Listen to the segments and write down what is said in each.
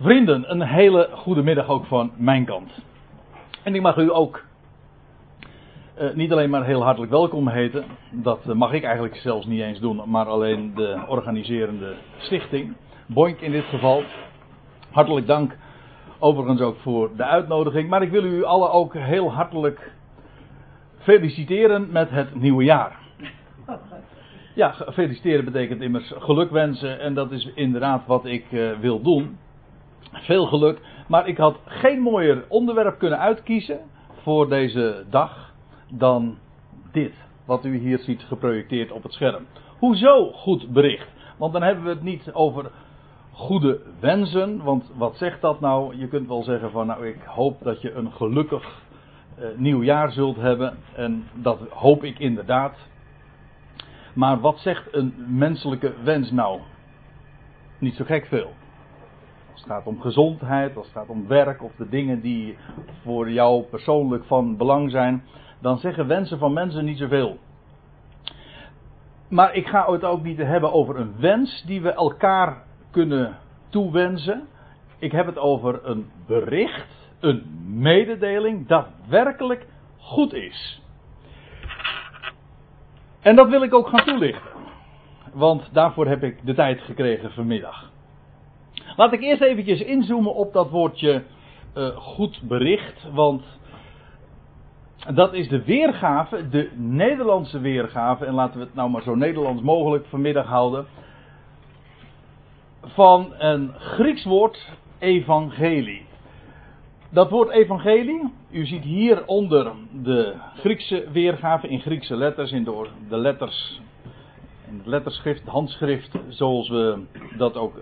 Vrienden, een hele goede middag ook van mijn kant. En ik mag u ook uh, niet alleen maar heel hartelijk welkom heten. Dat uh, mag ik eigenlijk zelfs niet eens doen, maar alleen de organiserende stichting. Boink in dit geval. Hartelijk dank overigens ook voor de uitnodiging. Maar ik wil u allen ook heel hartelijk feliciteren met het nieuwe jaar. Ja, feliciteren betekent immers geluk wensen. En dat is inderdaad wat ik uh, wil doen. Veel geluk. Maar ik had geen mooier onderwerp kunnen uitkiezen voor deze dag dan dit. Wat u hier ziet geprojecteerd op het scherm. Hoezo goed bericht? Want dan hebben we het niet over goede wensen. Want wat zegt dat nou? Je kunt wel zeggen van nou ik hoop dat je een gelukkig uh, nieuw jaar zult hebben. En dat hoop ik inderdaad. Maar wat zegt een menselijke wens nou? Niet zo gek veel. Als het gaat om gezondheid, als het gaat om werk of de dingen die voor jou persoonlijk van belang zijn, dan zeggen wensen van mensen niet zoveel. Maar ik ga het ook niet hebben over een wens die we elkaar kunnen toewensen. Ik heb het over een bericht, een mededeling dat werkelijk goed is. En dat wil ik ook gaan toelichten. Want daarvoor heb ik de tijd gekregen vanmiddag. Laat ik eerst eventjes inzoomen op dat woordje uh, goed bericht. Want dat is de weergave, de Nederlandse weergave. En laten we het nou maar zo Nederlands mogelijk vanmiddag houden. Van een Grieks woord, evangelie. Dat woord evangelie, u ziet hieronder de Griekse weergave in Griekse letters, in de, de letters, in het letterschrift, het handschrift, zoals we dat ook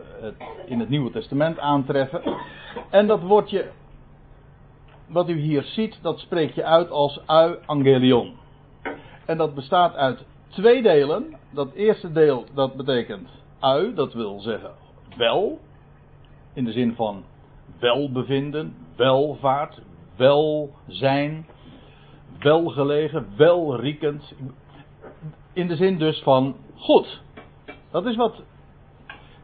in het Nieuwe Testament aantreffen. En dat woordje, wat u hier ziet, dat spreek je uit als euangelion. En dat bestaat uit twee delen. Dat eerste deel, dat betekent eu, dat wil zeggen wel, in de zin van welbevinden, welvaart, welzijn, welgelegen, welriekend. In de zin dus van goed. Dat is wat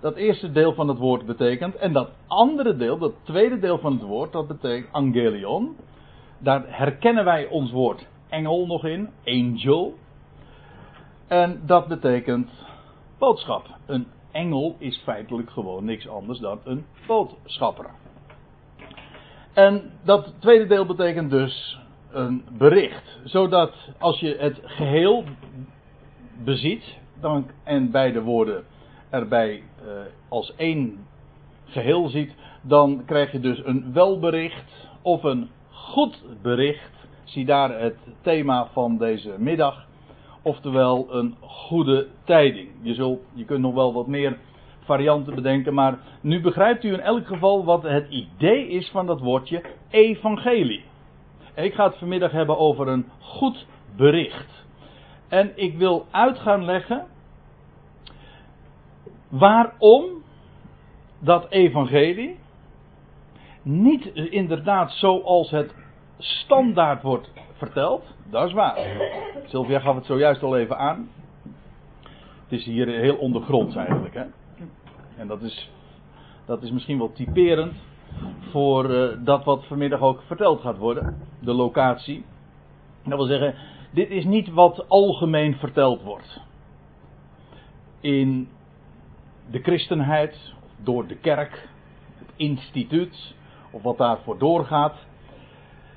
dat eerste deel van het woord betekent. En dat andere deel, dat tweede deel van het woord, dat betekent angelion. Daar herkennen wij ons woord engel nog in, angel. En dat betekent boodschap. Een engel is feitelijk gewoon niks anders dan een boodschapper. En dat tweede deel betekent dus een bericht. Zodat als je het geheel beziet, dan, en beide woorden erbij uh, als één geheel ziet, dan krijg je dus een welbericht of een goed bericht. Zie daar het thema van deze middag. Oftewel een goede tijding. Je, je kunt nog wel wat meer varianten bedenken. Maar nu begrijpt u in elk geval wat het idee is van dat woordje evangelie. Ik ga het vanmiddag hebben over een goed bericht. En ik wil uit gaan leggen waarom dat evangelie niet inderdaad zoals het standaard wordt verteld. Dat is waar. Sylvia gaf het zojuist al even aan. Het is hier heel ondergronds eigenlijk. Hè? En dat is, dat is misschien wel typerend voor uh, dat wat vanmiddag ook verteld gaat worden. De locatie. Dat wil zeggen, dit is niet wat algemeen verteld wordt. In de christenheid, door de kerk, het instituut, of wat daarvoor doorgaat.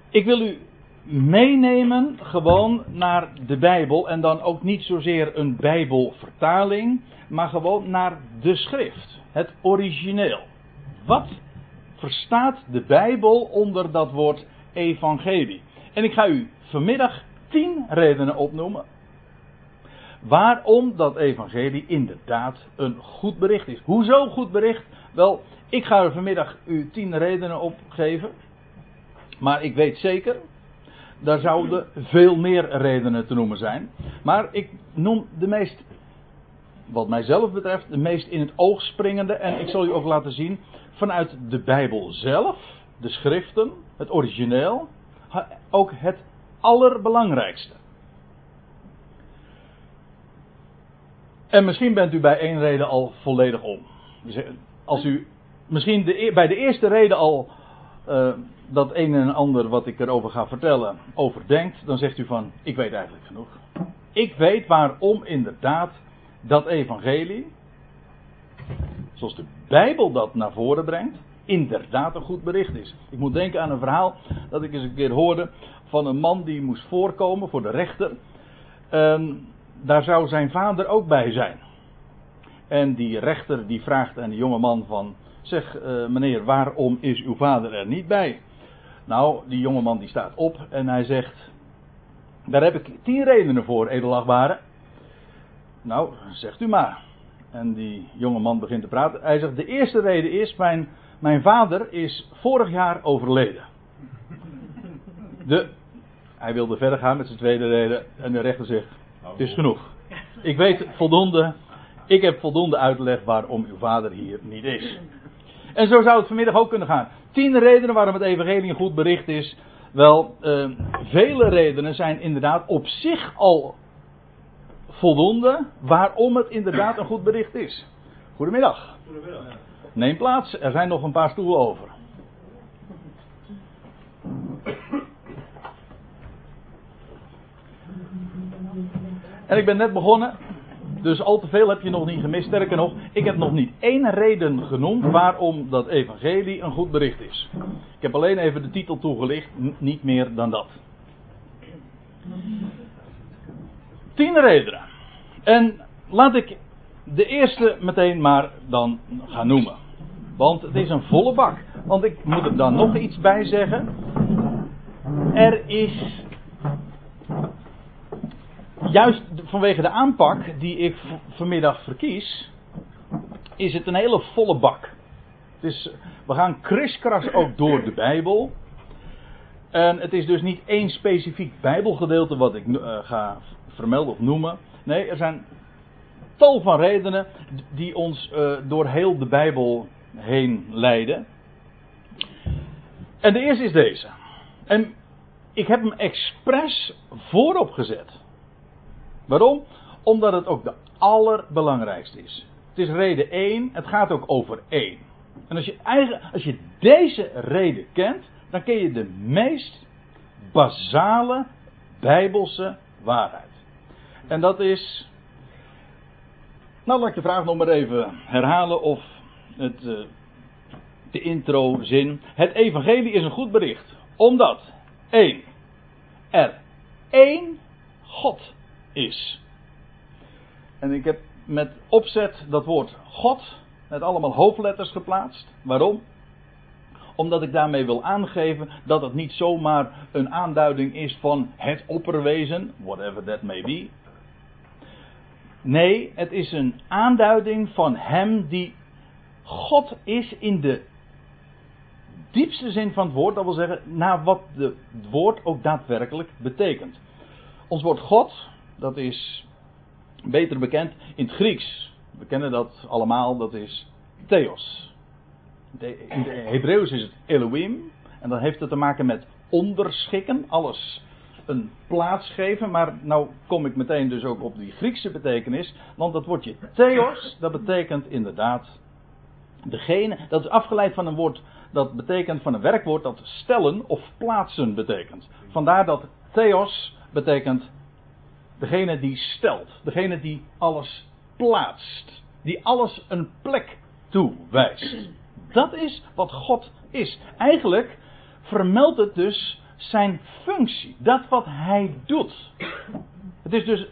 Ik wil u meenemen gewoon naar de Bijbel en dan ook niet zozeer een Bijbelvertaling, maar gewoon naar de schrift, het origineel. Wat verstaat de Bijbel onder dat woord evangelie? En ik ga u vanmiddag tien redenen opnoemen waarom dat evangelie inderdaad een goed bericht is. Hoezo goed bericht? Wel, ik ga er vanmiddag u tien redenen op geven. Maar ik weet zeker, daar zouden veel meer redenen te noemen zijn. Maar ik noem de meest, wat mijzelf betreft, de meest in het oog springende. En ik zal u ook laten zien, vanuit de Bijbel zelf, de schriften, het origineel, ook het allerbelangrijkste. En misschien bent u bij één reden al volledig om. Dus, eh, als u misschien de, e- bij de eerste reden al uh, dat een en ander wat ik erover ga vertellen overdenkt, dan zegt u van, ik weet eigenlijk genoeg. Ik weet waarom inderdaad dat evangelie, zoals de Bijbel dat naar voren brengt, inderdaad een goed bericht is. Ik moet denken aan een verhaal dat ik eens een keer hoorde van een man die moest voorkomen voor de rechter. En daar zou zijn vader ook bij zijn. En die rechter die vraagt aan de jonge man van, zeg uh, meneer, waarom is uw vader er niet bij? Nou, die jonge man die staat op en hij zegt, daar heb ik tien redenen voor, edelachtbare. Nou, zegt u maar. En die jonge man begint te praten. Hij zegt, de eerste reden is, mijn, mijn vader is vorig jaar overleden. De, hij wilde verder gaan met zijn tweede reden en de rechter zegt, het is genoeg. Ik weet voldoende, ik heb voldoende uitleg waarom uw vader hier niet is. En zo zou het vanmiddag ook kunnen gaan. Tien redenen waarom het evangelie een goed bericht is. Wel, uh, vele redenen zijn inderdaad op zich al voldoende waarom het inderdaad een goed bericht is. Goedemiddag. Goedemiddag. Neem plaats, er zijn nog een paar stoelen over. En ik ben net begonnen dus al te veel heb je nog niet gemist. Sterker nog, ik heb nog niet één reden genoemd waarom dat evangelie een goed bericht is. Ik heb alleen even de titel toegelicht, niet meer dan dat. Tien redenen. En laat ik de eerste meteen maar dan gaan noemen. Want het is een volle bak. Want ik moet er dan nog iets bij zeggen. Er is juist vanwege de aanpak die ik vanmiddag verkies, is het een hele volle bak. Dus we gaan kriskras ook door de Bijbel. En het is dus niet één specifiek Bijbelgedeelte wat ik uh, ga vermelden of noemen. Nee, er zijn tal van redenen die ons uh, door heel de Bijbel heen leiden. En de eerste is deze. En ik heb hem expres voorop gezet. Waarom? Omdat het ook de allerbelangrijkste is. Het is reden 1, het gaat ook over één. En als je, als je deze reden kent, dan ken je de meest basale bijbelse waarheid. En dat is. Nou, laat ik de vraag nog maar even herhalen of het, uh, de introzin. Het evangelie is een goed bericht. Omdat, één, er één God is. En ik heb met opzet dat woord God met allemaal hoofdletters geplaatst. Waarom? Omdat ik daarmee wil aangeven dat het niet zomaar een aanduiding is van het opperwezen, whatever that may be. Nee, het is een aanduiding van Hem die God is in de diepste zin van het woord. Dat wil zeggen, naar wat het woord ook daadwerkelijk betekent. Ons woord God, dat is beter bekend in het Grieks. We kennen dat allemaal, dat is Theos. In het Hebreeuws is het Elohim. En dat heeft het te maken met onderschikken, alles een plaats geven. Maar nou kom ik meteen dus ook op die Griekse betekenis. Want dat woordje Theos, dat betekent inderdaad degene. Dat is afgeleid van een woord dat betekent van een werkwoord dat stellen of plaatsen betekent. Vandaar dat Theos betekent Degene die stelt. Degene die alles plaatst. Die alles een plek toewijst. Dat is wat God is. Eigenlijk vermeldt het dus zijn functie. Dat wat hij doet. Het is dus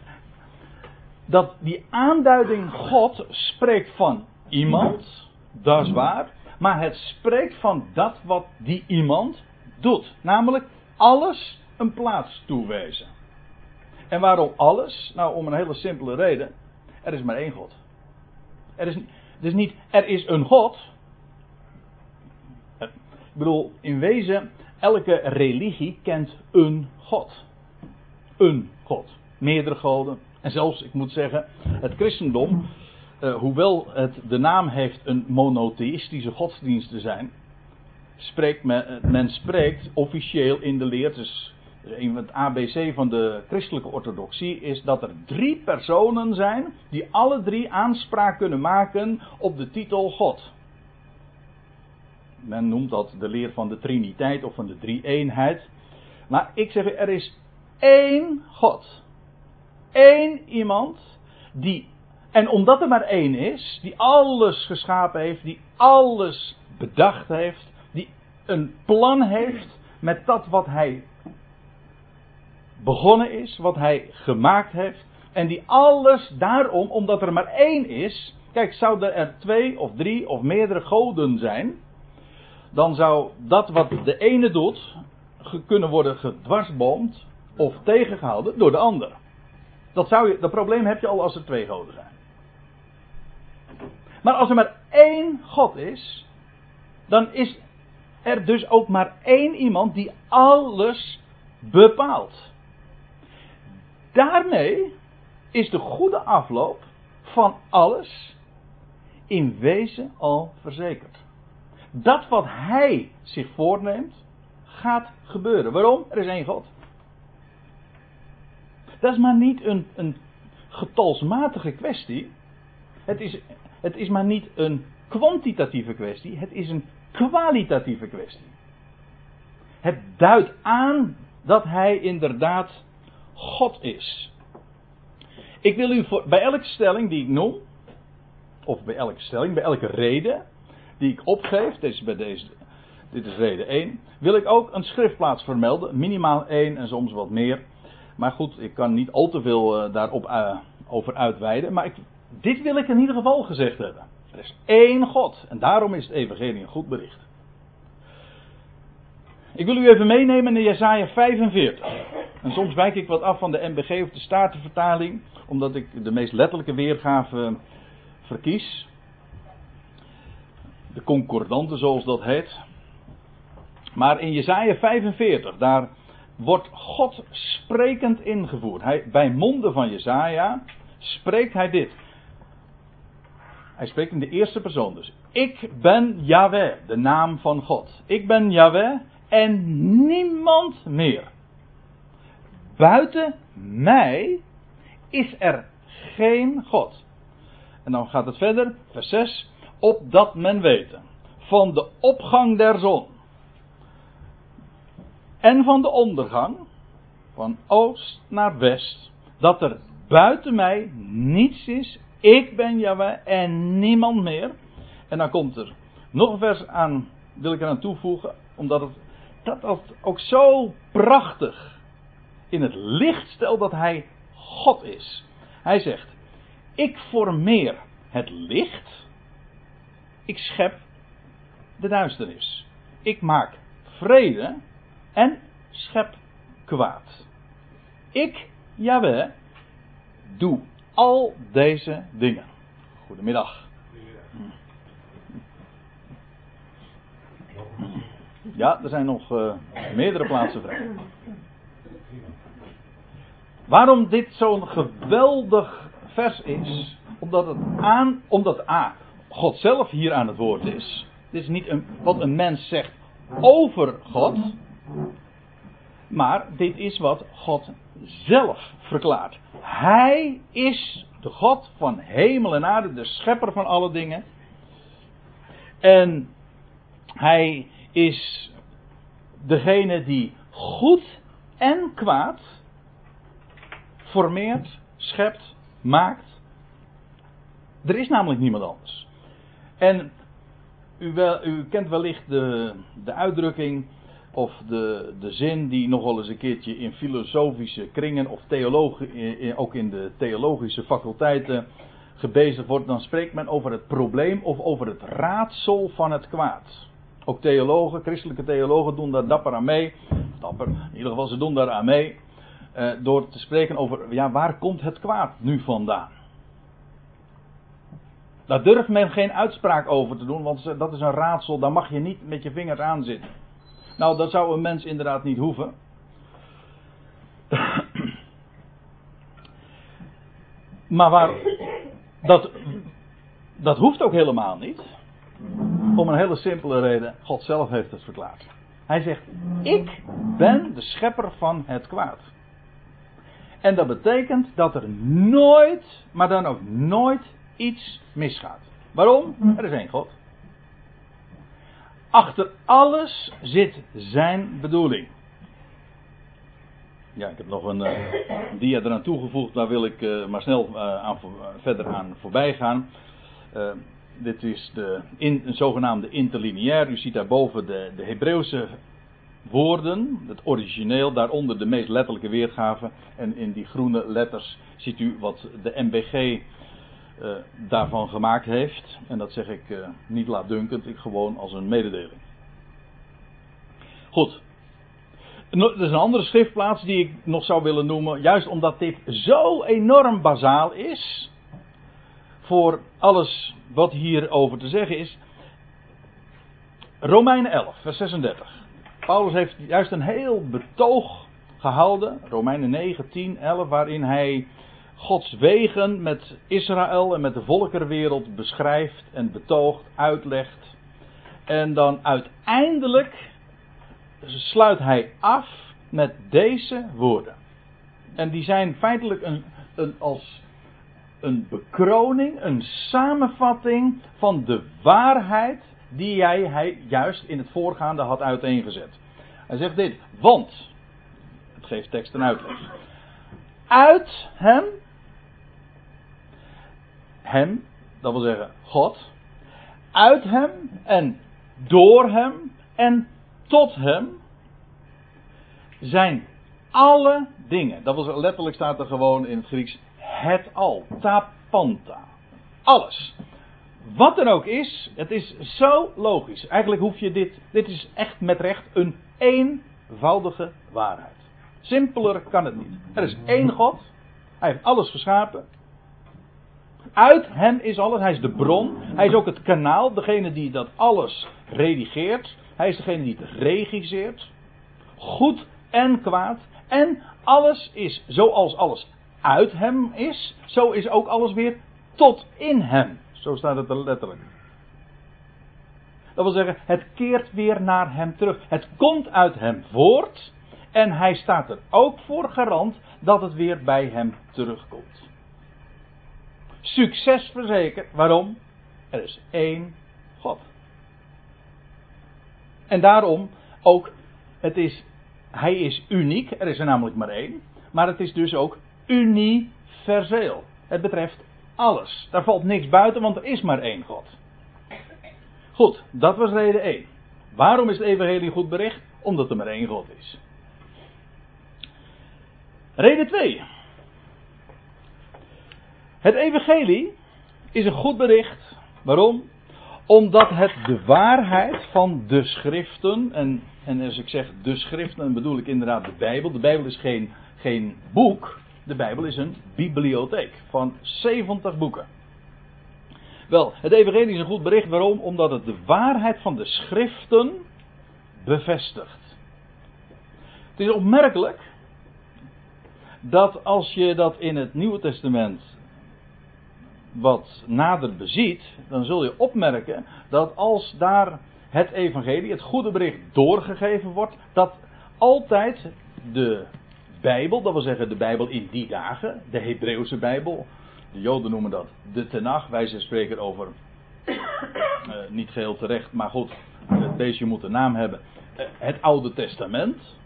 dat die aanduiding God spreekt van iemand. Dat is waar. Maar het spreekt van dat wat die iemand doet. Namelijk alles een plaats toewijzen. En waarom alles? Nou, om een hele simpele reden. Er is maar één God. Er is, niet, er is een God. Ik bedoel, in wezen, elke religie kent een God. Een God. Meerdere goden. En zelfs, ik moet zeggen, het christendom, uh, hoewel het de naam heeft een monotheïstische godsdienst te zijn, spreekt men, men spreekt officieel in de leer, dus een het ABC van de christelijke orthodoxie is dat er drie personen zijn die alle drie aanspraak kunnen maken op de titel God. Men noemt dat de leer van de Triniteit of van de drie-eenheid. Maar ik zeg, er is één God. Eén iemand die, en omdat er maar één is, die alles geschapen heeft, die alles bedacht heeft, die een plan heeft met dat wat hij begonnen is, wat hij gemaakt heeft, en die alles daarom, omdat er maar één is, kijk, zouden er twee of drie of meerdere goden zijn, dan zou dat wat de ene doet, kunnen worden gedwarsboomd of tegengehouden door de ander. Dat, zou je, dat probleem heb je al als er twee goden zijn. Maar als er maar één God is, dan is er dus ook maar één iemand die alles bepaalt. Daarmee is de goede afloop van alles in wezen al verzekerd. Dat wat hij zich voorneemt, gaat gebeuren. Waarom? Er is één God. Dat is maar niet een, een getalsmatige kwestie. Het is, het is maar niet een kwantitatieve kwestie. Het is een kwalitatieve kwestie. Het duidt aan dat hij inderdaad God is. Ik wil u voor, bij elke stelling die ik noem, of bij elke stelling, bij elke reden die ik opgeef, dit is, bij deze, dit is reden 1, wil ik ook een schriftplaats vermelden, minimaal 1 en soms wat meer. Maar goed, ik kan niet al te veel uh, daarop uh, over uitweiden, maar ik, dit wil ik in ieder geval gezegd hebben. Er is één God en daarom is het evangelie een goed bericht. Ik wil u even meenemen naar Jesaja 45. En soms wijk ik wat af van de MBG of de Statenvertaling, omdat ik de meest letterlijke weergave verkies. De concordante zoals dat heet. Maar in Jesaja 45, daar wordt God sprekend ingevoerd. Hij, bij monden van Jesaja spreekt hij dit. Hij spreekt in de eerste persoon dus. Ik ben Yahweh, de naam van God. Ik ben Yahweh en niemand meer. Buiten mij is er geen God. En dan gaat het verder, vers 6. Opdat men weten van de opgang der zon en van de ondergang, van oost naar west, dat er buiten mij niets is. Ik ben Yahweh en niemand meer. En dan komt er nog een vers aan, wil ik eraan toevoegen, omdat het dat ook zo prachtig in het licht stelt dat hij God is. Hij zegt: Ik formeer het licht, ik schep de duisternis. Ik maak vrede en schep kwaad. Ik, Jawel, doe al deze dingen. Goedemiddag. Ja, er zijn nog uh, meerdere plaatsen vrij. Waarom dit zo'n geweldig vers is, omdat het aan, omdat A, God zelf hier aan het woord is. Dit is niet een, wat een mens zegt over God, maar dit is wat God zelf verklaart. Hij is de God van hemel en aarde, de schepper van alle dingen. En hij is degene die goed en kwaad formeert, schept, maakt. Er is namelijk niemand anders. En u, wel, u kent wellicht de, de uitdrukking of de, de zin die nog wel eens een keertje in filosofische kringen of theologie, ook in de theologische faculteiten gebezigd wordt. Dan spreekt men over het probleem of over het raadsel van het kwaad. Ook theologen, christelijke theologen doen daar dapper aan mee. Dapper, in ieder geval ze doen daar aan mee. Eh, door te spreken over, ja, waar komt het kwaad nu vandaan? Daar durft men geen uitspraak over te doen, want dat is een raadsel, daar mag je niet met je vingers aan zitten. Nou, dat zou een mens inderdaad niet hoeven. maar waar, dat, dat hoeft ook helemaal niet. Om een hele simpele reden. God zelf heeft het verklaard. Hij zegt: Ik ben de schepper van het kwaad. En dat betekent dat er nooit, maar dan ook nooit iets misgaat. Waarom? Er is één God. Achter alles zit zijn bedoeling. Ja, ik heb nog een uh, dia eraan toegevoegd, daar wil ik uh, maar snel aan, verder aan voorbij gaan. dit is de in, een zogenaamde interlineair. U ziet daarboven de, de Hebreeuwse woorden, het origineel, daaronder de meest letterlijke weergave. En in die groene letters ziet u wat de MBG daarvan gemaakt heeft. En dat zeg ik niet laatdunkend, ik gewoon als een mededeling. Goed, er is een andere schriftplaats die ik nog zou willen noemen, juist omdat dit zo enorm bazaal is voor alles wat hierover te zeggen is. Romeinen 11, vers 36. Paulus heeft juist een heel betoog gehouden, Romeinen 9, 10, 11, waarin hij Gods wegen met Israël en met de volkerenwereld beschrijft en betoogt, uitlegt. En dan uiteindelijk sluit hij af met deze woorden. En die zijn feitelijk een, een, als een bekroning, een samenvatting van de waarheid die hij juist in het voorgaande had uiteengezet. Hij zegt dit, want, het geeft tekst en uitleg. Uit hem, hem, dat wil zeggen God, uit hem en door hem en tot hem zijn alle dingen. Dat was letterlijk staat er gewoon in het Grieks het al, tapanta. Alles. Wat er ook is, het is zo logisch. Eigenlijk hoef je dit, dit is echt met recht een eenvoudige waarheid. Simpeler kan het niet. Er is één God. Hij heeft alles geschapen. Uit hem is alles. Hij is de bron. Hij is ook het kanaal. Degene die dat alles redigeert. Hij is degene die het regisseert. Goed en kwaad. En alles is zoals alles uit hem is. Zo is ook alles weer tot in hem. Zo staat het er letterlijk. Dat wil zeggen, het keert weer naar hem terug. Het komt uit hem voort. En hij staat er ook voor garant dat het weer bij hem terugkomt. Succes verzekerd. Waarom? Er is één God. En daarom ook, het is, hij is uniek, er is er namelijk maar één. Maar het is dus ook universeel. Het betreft alles. Daar valt niks buiten, want er is maar één God. Goed, dat was reden 1. Waarom is het evangelie goed bericht? Omdat er maar één God is. Reden 2. Het evangelie is een goed bericht. Waarom? Omdat het de waarheid van de schriften, en, en als ik zeg de schriften, dan bedoel ik inderdaad de Bijbel. De Bijbel is geen, geen boek, de Bijbel is een bibliotheek van 70 boeken. Wel, het evangelie is een goed bericht. Waarom? Omdat het de waarheid van de schriften bevestigt. Het is opmerkelijk dat als je dat in het Nieuwe Testament wat nader beziet, dan zul je opmerken dat als daar het evangelie, het goede bericht doorgegeven wordt, dat altijd de Bijbel, dat wil zeggen de Bijbel in die dagen, de Hebreeuwse Bijbel, de Joden noemen dat de Tenach, wij spreken over, uh, niet geheel terecht, maar goed, het beestje moet een naam hebben, uh, het Oude Testament,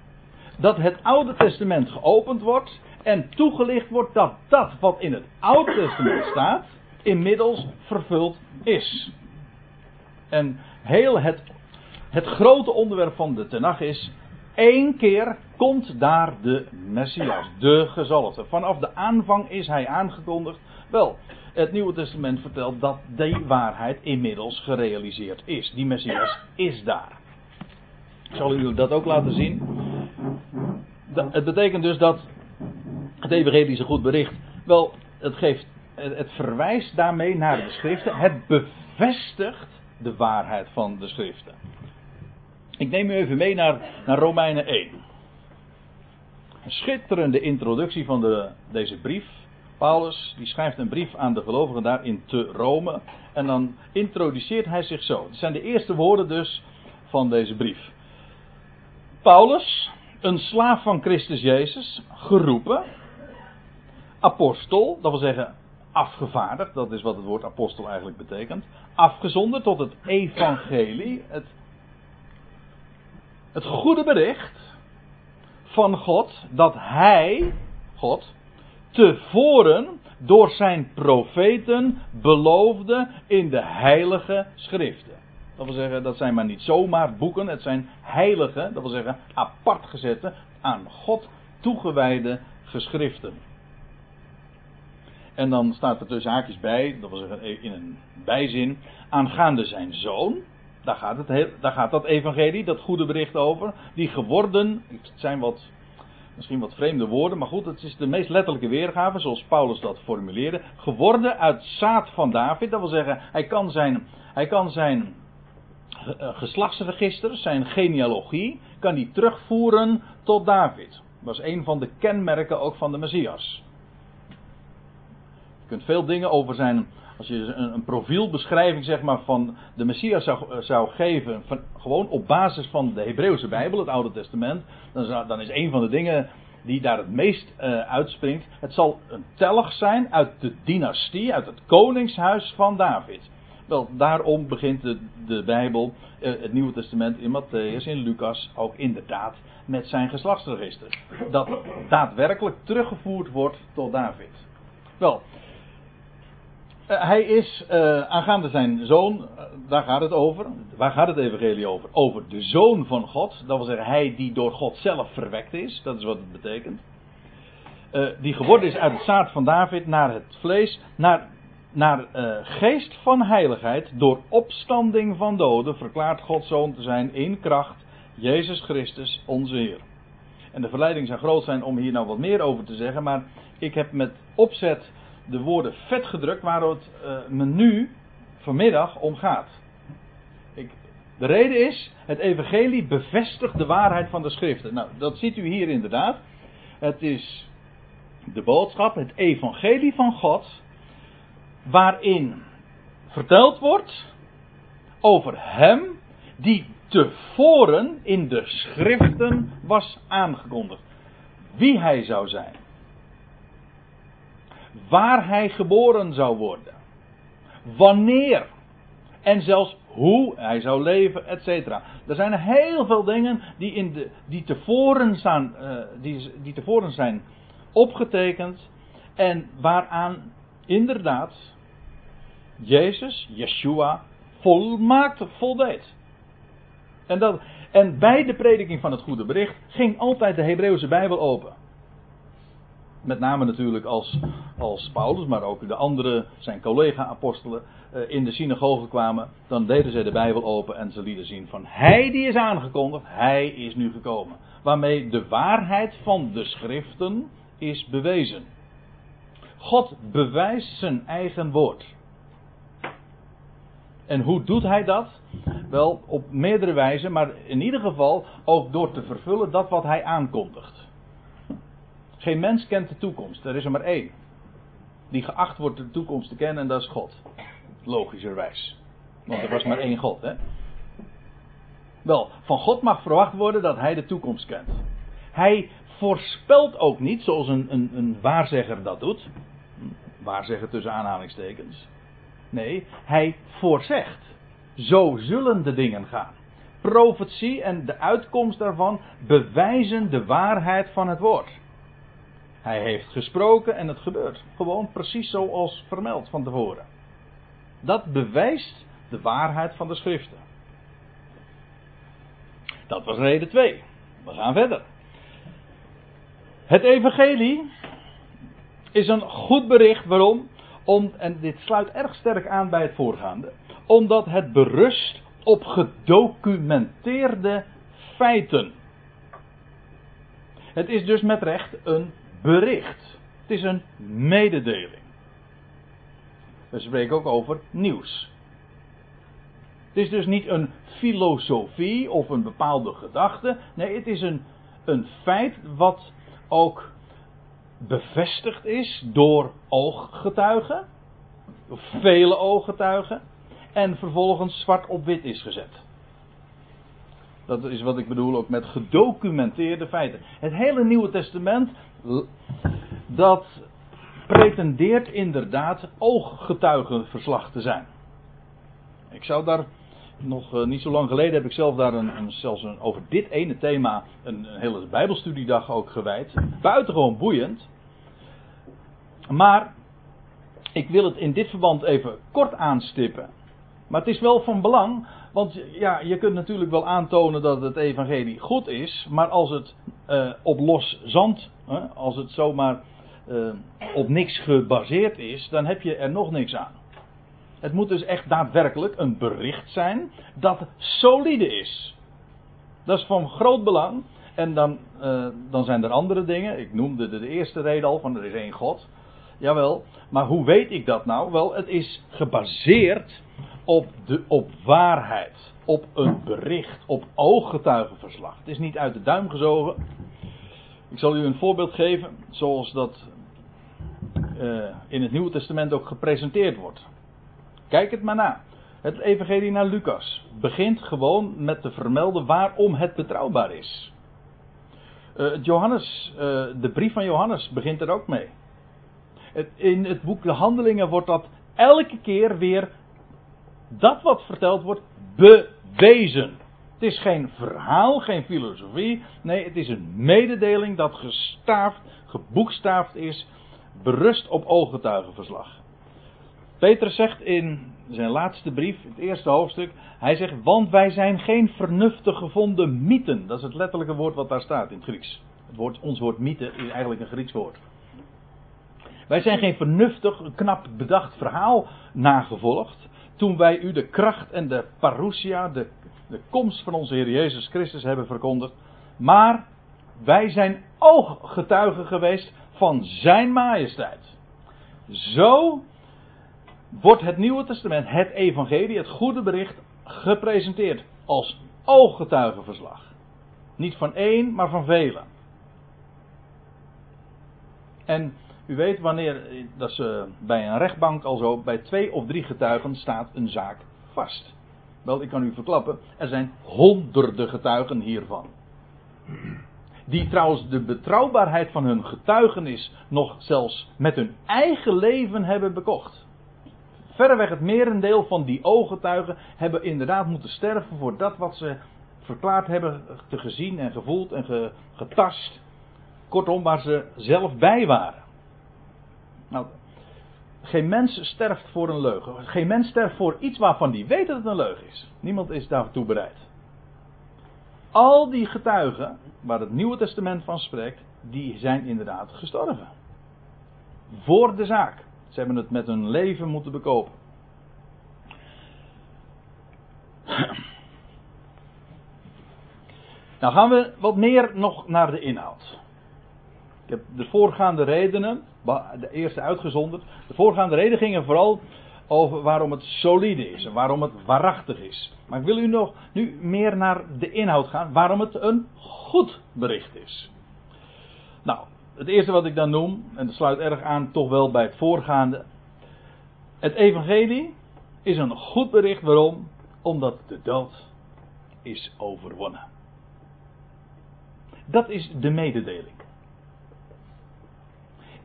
dat het Oude Testament geopend wordt en toegelicht wordt dat dat wat in het Oude Testament staat, inmiddels vervuld is. En heel het, het grote onderwerp van de Tenach is. één keer komt daar de Messias, de gezalfde. Vanaf de aanvang is hij aangekondigd. Wel, het Nieuwe Testament vertelt dat die waarheid inmiddels gerealiseerd is. Die Messias is daar. Ik zal u dat ook laten zien. Het betekent dus dat het evangelische goed bericht. Wel, het geeft het verwijst daarmee naar de schriften. Het bevestigt de waarheid van de schriften. Ik neem u even mee naar, naar Romeinen 1. Een schitterende introductie van de, deze brief. Paulus die schrijft een brief aan de gelovigen daar in te Rome. En dan introduceert hij zich zo. Het zijn de eerste woorden dus van deze brief. Paulus, een slaaf van Christus Jezus, geroepen. Apostel, dat wil zeggen afgevaardigd, dat is wat het woord apostel eigenlijk betekent. Afgezonderd tot het evangelie, het het goede bericht van God dat Hij, God, tevoren door zijn profeten beloofde in de heilige schriften. Dat wil zeggen, dat zijn maar niet zomaar boeken, het zijn heilige, dat wil zeggen apart gezette, aan God toegewijde geschriften. En dan staat er tussen haakjes bij, dat zeggen in een bijzin, aangaande zijn zoon. Daar gaat, het, daar gaat dat evangelie, dat goede bericht over. Die geworden, het zijn wat, misschien wat vreemde woorden, maar goed, het is de meest letterlijke weergave, zoals Paulus dat formuleerde. Geworden uit zaad van David, dat wil zeggen, hij kan zijn, hij kan zijn eh, geslachtsregister, zijn genealogie, kan hij terugvoeren tot David. Dat was een van de kenmerken ook van de Messias. Kunt veel dingen over zijn. Als je een, een profielbeschrijving zeg maar, van de Messias zou, eh, zou geven. Van, gewoon op basis van de Hebreeuwse Bijbel, het Oude Testament. Dan, dan is een van de dingen die daar het meest uh, uitspringt. Het zal een telg zijn uit de dynastie, uit het koningshuis van David. Wel, daarom begint de, de Bijbel, uh, het Nieuwe Testament in Matthäus, in Lucas, ook inderdaad met zijn geslachtsregister. Dat daadwerkelijk teruggevoerd wordt tot David. Wel, hij is uh, aangaande zijn zoon, uh, daar gaat het over. Waar gaat het evangelie over? Over de zoon van God. Dat wil zeggen, hij die door God zelf verwekt is. Dat is wat het betekent. die geworden is uit het zaad van David naar het vlees, naar, naar geest van heiligheid. Door opstanding van doden verklaart God zoon te zijn in kracht. Jezus Christus, onze Heer. En de verleiding zou groot zijn om hier nou wat meer over te zeggen, maar ik heb met opzet de woorden vet gedrukt waar het uh, me nu vanmiddag om gaat. Ik, de reden is, het evangelie bevestigt de waarheid van de schriften. Nou, dat ziet u hier inderdaad. Het is de boodschap, het evangelie van God, waarin verteld wordt over hem die tevoren in de schriften was aangekondigd. Wie hij zou zijn waar hij geboren zou worden, wanneer en zelfs hoe hij zou leven, etc. Er zijn heel veel dingen die, in de, die, tevoren uh, die, die tevoren zijn opgetekend en waaraan inderdaad Jezus, Yeshua, volmaakt voldeed. En, dat, en bij de prediking van het goede bericht ging altijd de Hebreeuwse Bijbel open met name natuurlijk als, als Paulus, maar ook de andere, zijn collega-apostelen, eh, in de synagoge kwamen, dan deden zij de Bijbel open en ze lieten zien van Hij die is aangekondigd, Hij is nu gekomen. Waarmee de waarheid van de schriften is bewezen. God bewijst zijn eigen woord. En hoe doet hij dat? Wel, op meerdere wijzen, maar in ieder geval ook door te vervullen dat wat hij aankondigt. Geen mens kent de toekomst. Er is er maar één. Die geacht wordt de toekomst te kennen en dat is God. Logischerwijs. Want er was maar één God, hè? Wel, van God mag verwacht worden dat hij de toekomst kent. Hij voorspelt ook niet zoals een, een, een waarzegger dat doet. Waarzegger tussen aanhalingstekens. Nee, hij voorzegt. Zo zullen de dingen gaan. Profetie en de uitkomst daarvan bewijzen de waarheid van het woord. Hij heeft gesproken en het gebeurt. Gewoon precies zoals vermeld van tevoren. Dat bewijst de waarheid van de schriften. Dat was reden 2. We gaan verder. Het evangelie is een goed bericht. Waarom? Om, en dit sluit erg sterk aan bij het voorgaande. Omdat het berust op gedocumenteerde feiten. Het is dus met recht een bericht. Het is een mededeling. We spreken ook over nieuws. Het is dus niet een filosofie of een bepaalde gedachte. Nee, het is een, een feit wat ook bevestigd is door ooggetuigen. Vele ooggetuigen. En vervolgens zwart op wit is gezet. Dat is wat ik bedoel ook met gedocumenteerde feiten. Het hele Nieuwe Testament dat pretendeert inderdaad ooggetuigenverslag te zijn. Ik zou daar nog eh, niet zo lang geleden heb ik zelf daar een, zelfs een, over dit ene thema een, een hele Bijbelstudiedag ook gewijd. Buitengewoon boeiend. Maar ik wil het in dit verband even kort aanstippen. Maar het is wel van belang, want ja, je kunt natuurlijk wel aantonen dat het evangelie goed is, maar als het uh, op los zand, als het zomaar uh, op niks gebaseerd is, dan heb je er nog niks aan. Het moet dus echt daadwerkelijk een bericht zijn dat solide is. Dat is van groot belang. En dan, uh, dan zijn er andere dingen. Ik noemde de, de eerste reden al van er is één God. Jawel, maar hoe weet ik dat nou? Wel, het is gebaseerd op, de, op waarheid, op een bericht, op ooggetuigenverslag. Het is niet uit de duim gezogen. Ik zal u een voorbeeld geven, zoals dat uh, in het Nieuwe Testament ook gepresenteerd wordt. Kijk het maar na. Het Evangelie naar Lucas begint gewoon met te vermelden waarom het betrouwbaar is. Uh, Johannes, uh, de brief van Johannes begint er ook mee. Het, in het boek De Handelingen wordt dat elke keer weer dat wat verteld wordt bewezen. Het is geen verhaal, geen filosofie. Nee, het is een mededeling dat gestaafd, geboekstaafd is, berust op ooggetuigenverslag. Petrus zegt in zijn laatste brief, het eerste hoofdstuk, hij zegt, want wij zijn geen vernuftig gevonden mythen. Dat is het letterlijke woord wat daar staat in het Grieks. Het woord, ons woord mythe is eigenlijk een Grieks woord. Wij zijn geen vernuftig, knap bedacht verhaal nagevolgd. Toen wij u de kracht en de parousia, de, de komst van onze Heer Jezus Christus hebben verkondigd. Maar wij zijn ooggetuigen geweest van Zijn majesteit. Zo wordt het Nieuwe Testament, het Evangelie, het goede bericht, gepresenteerd als ooggetuigenverslag. Niet van één, maar van velen. En u weet wanneer, dat ze bij een rechtbank al zo, bij twee of drie getuigen staat een zaak vast. Wel, ik kan u verklappen, er zijn honderden getuigen hiervan. Die trouwens de betrouwbaarheid van hun getuigenis nog zelfs met hun eigen leven hebben bekocht. Verreweg het merendeel van die ooggetuigen hebben inderdaad moeten sterven voor dat wat ze verklaard hebben, te gezien en gevoeld en getast. Kortom, waar ze zelf bij waren. Nou, geen mens sterft voor een leugen. Geen mens sterft voor iets waarvan die weet dat het een leugen is. Niemand is daartoe bereid. Al die getuigen, waar het Nieuwe Testament van spreekt, die zijn inderdaad gestorven. Voor de zaak. Ze hebben het met hun leven moeten bekopen. Nou gaan we wat meer nog naar de inhoud. Ik heb de voorgaande redenen, de eerste uitgezonderd. De voorgaande redenen gingen vooral over waarom het solide is en waarom het waarachtig is. Maar ik wil u nog nu meer naar de inhoud gaan, waarom het een goed bericht is. Nou, het eerste wat ik dan noem, en dat sluit erg aan toch wel bij het voorgaande. Het evangelie is een goed bericht, waarom? Omdat de dood is overwonnen. Dat is de mededeling.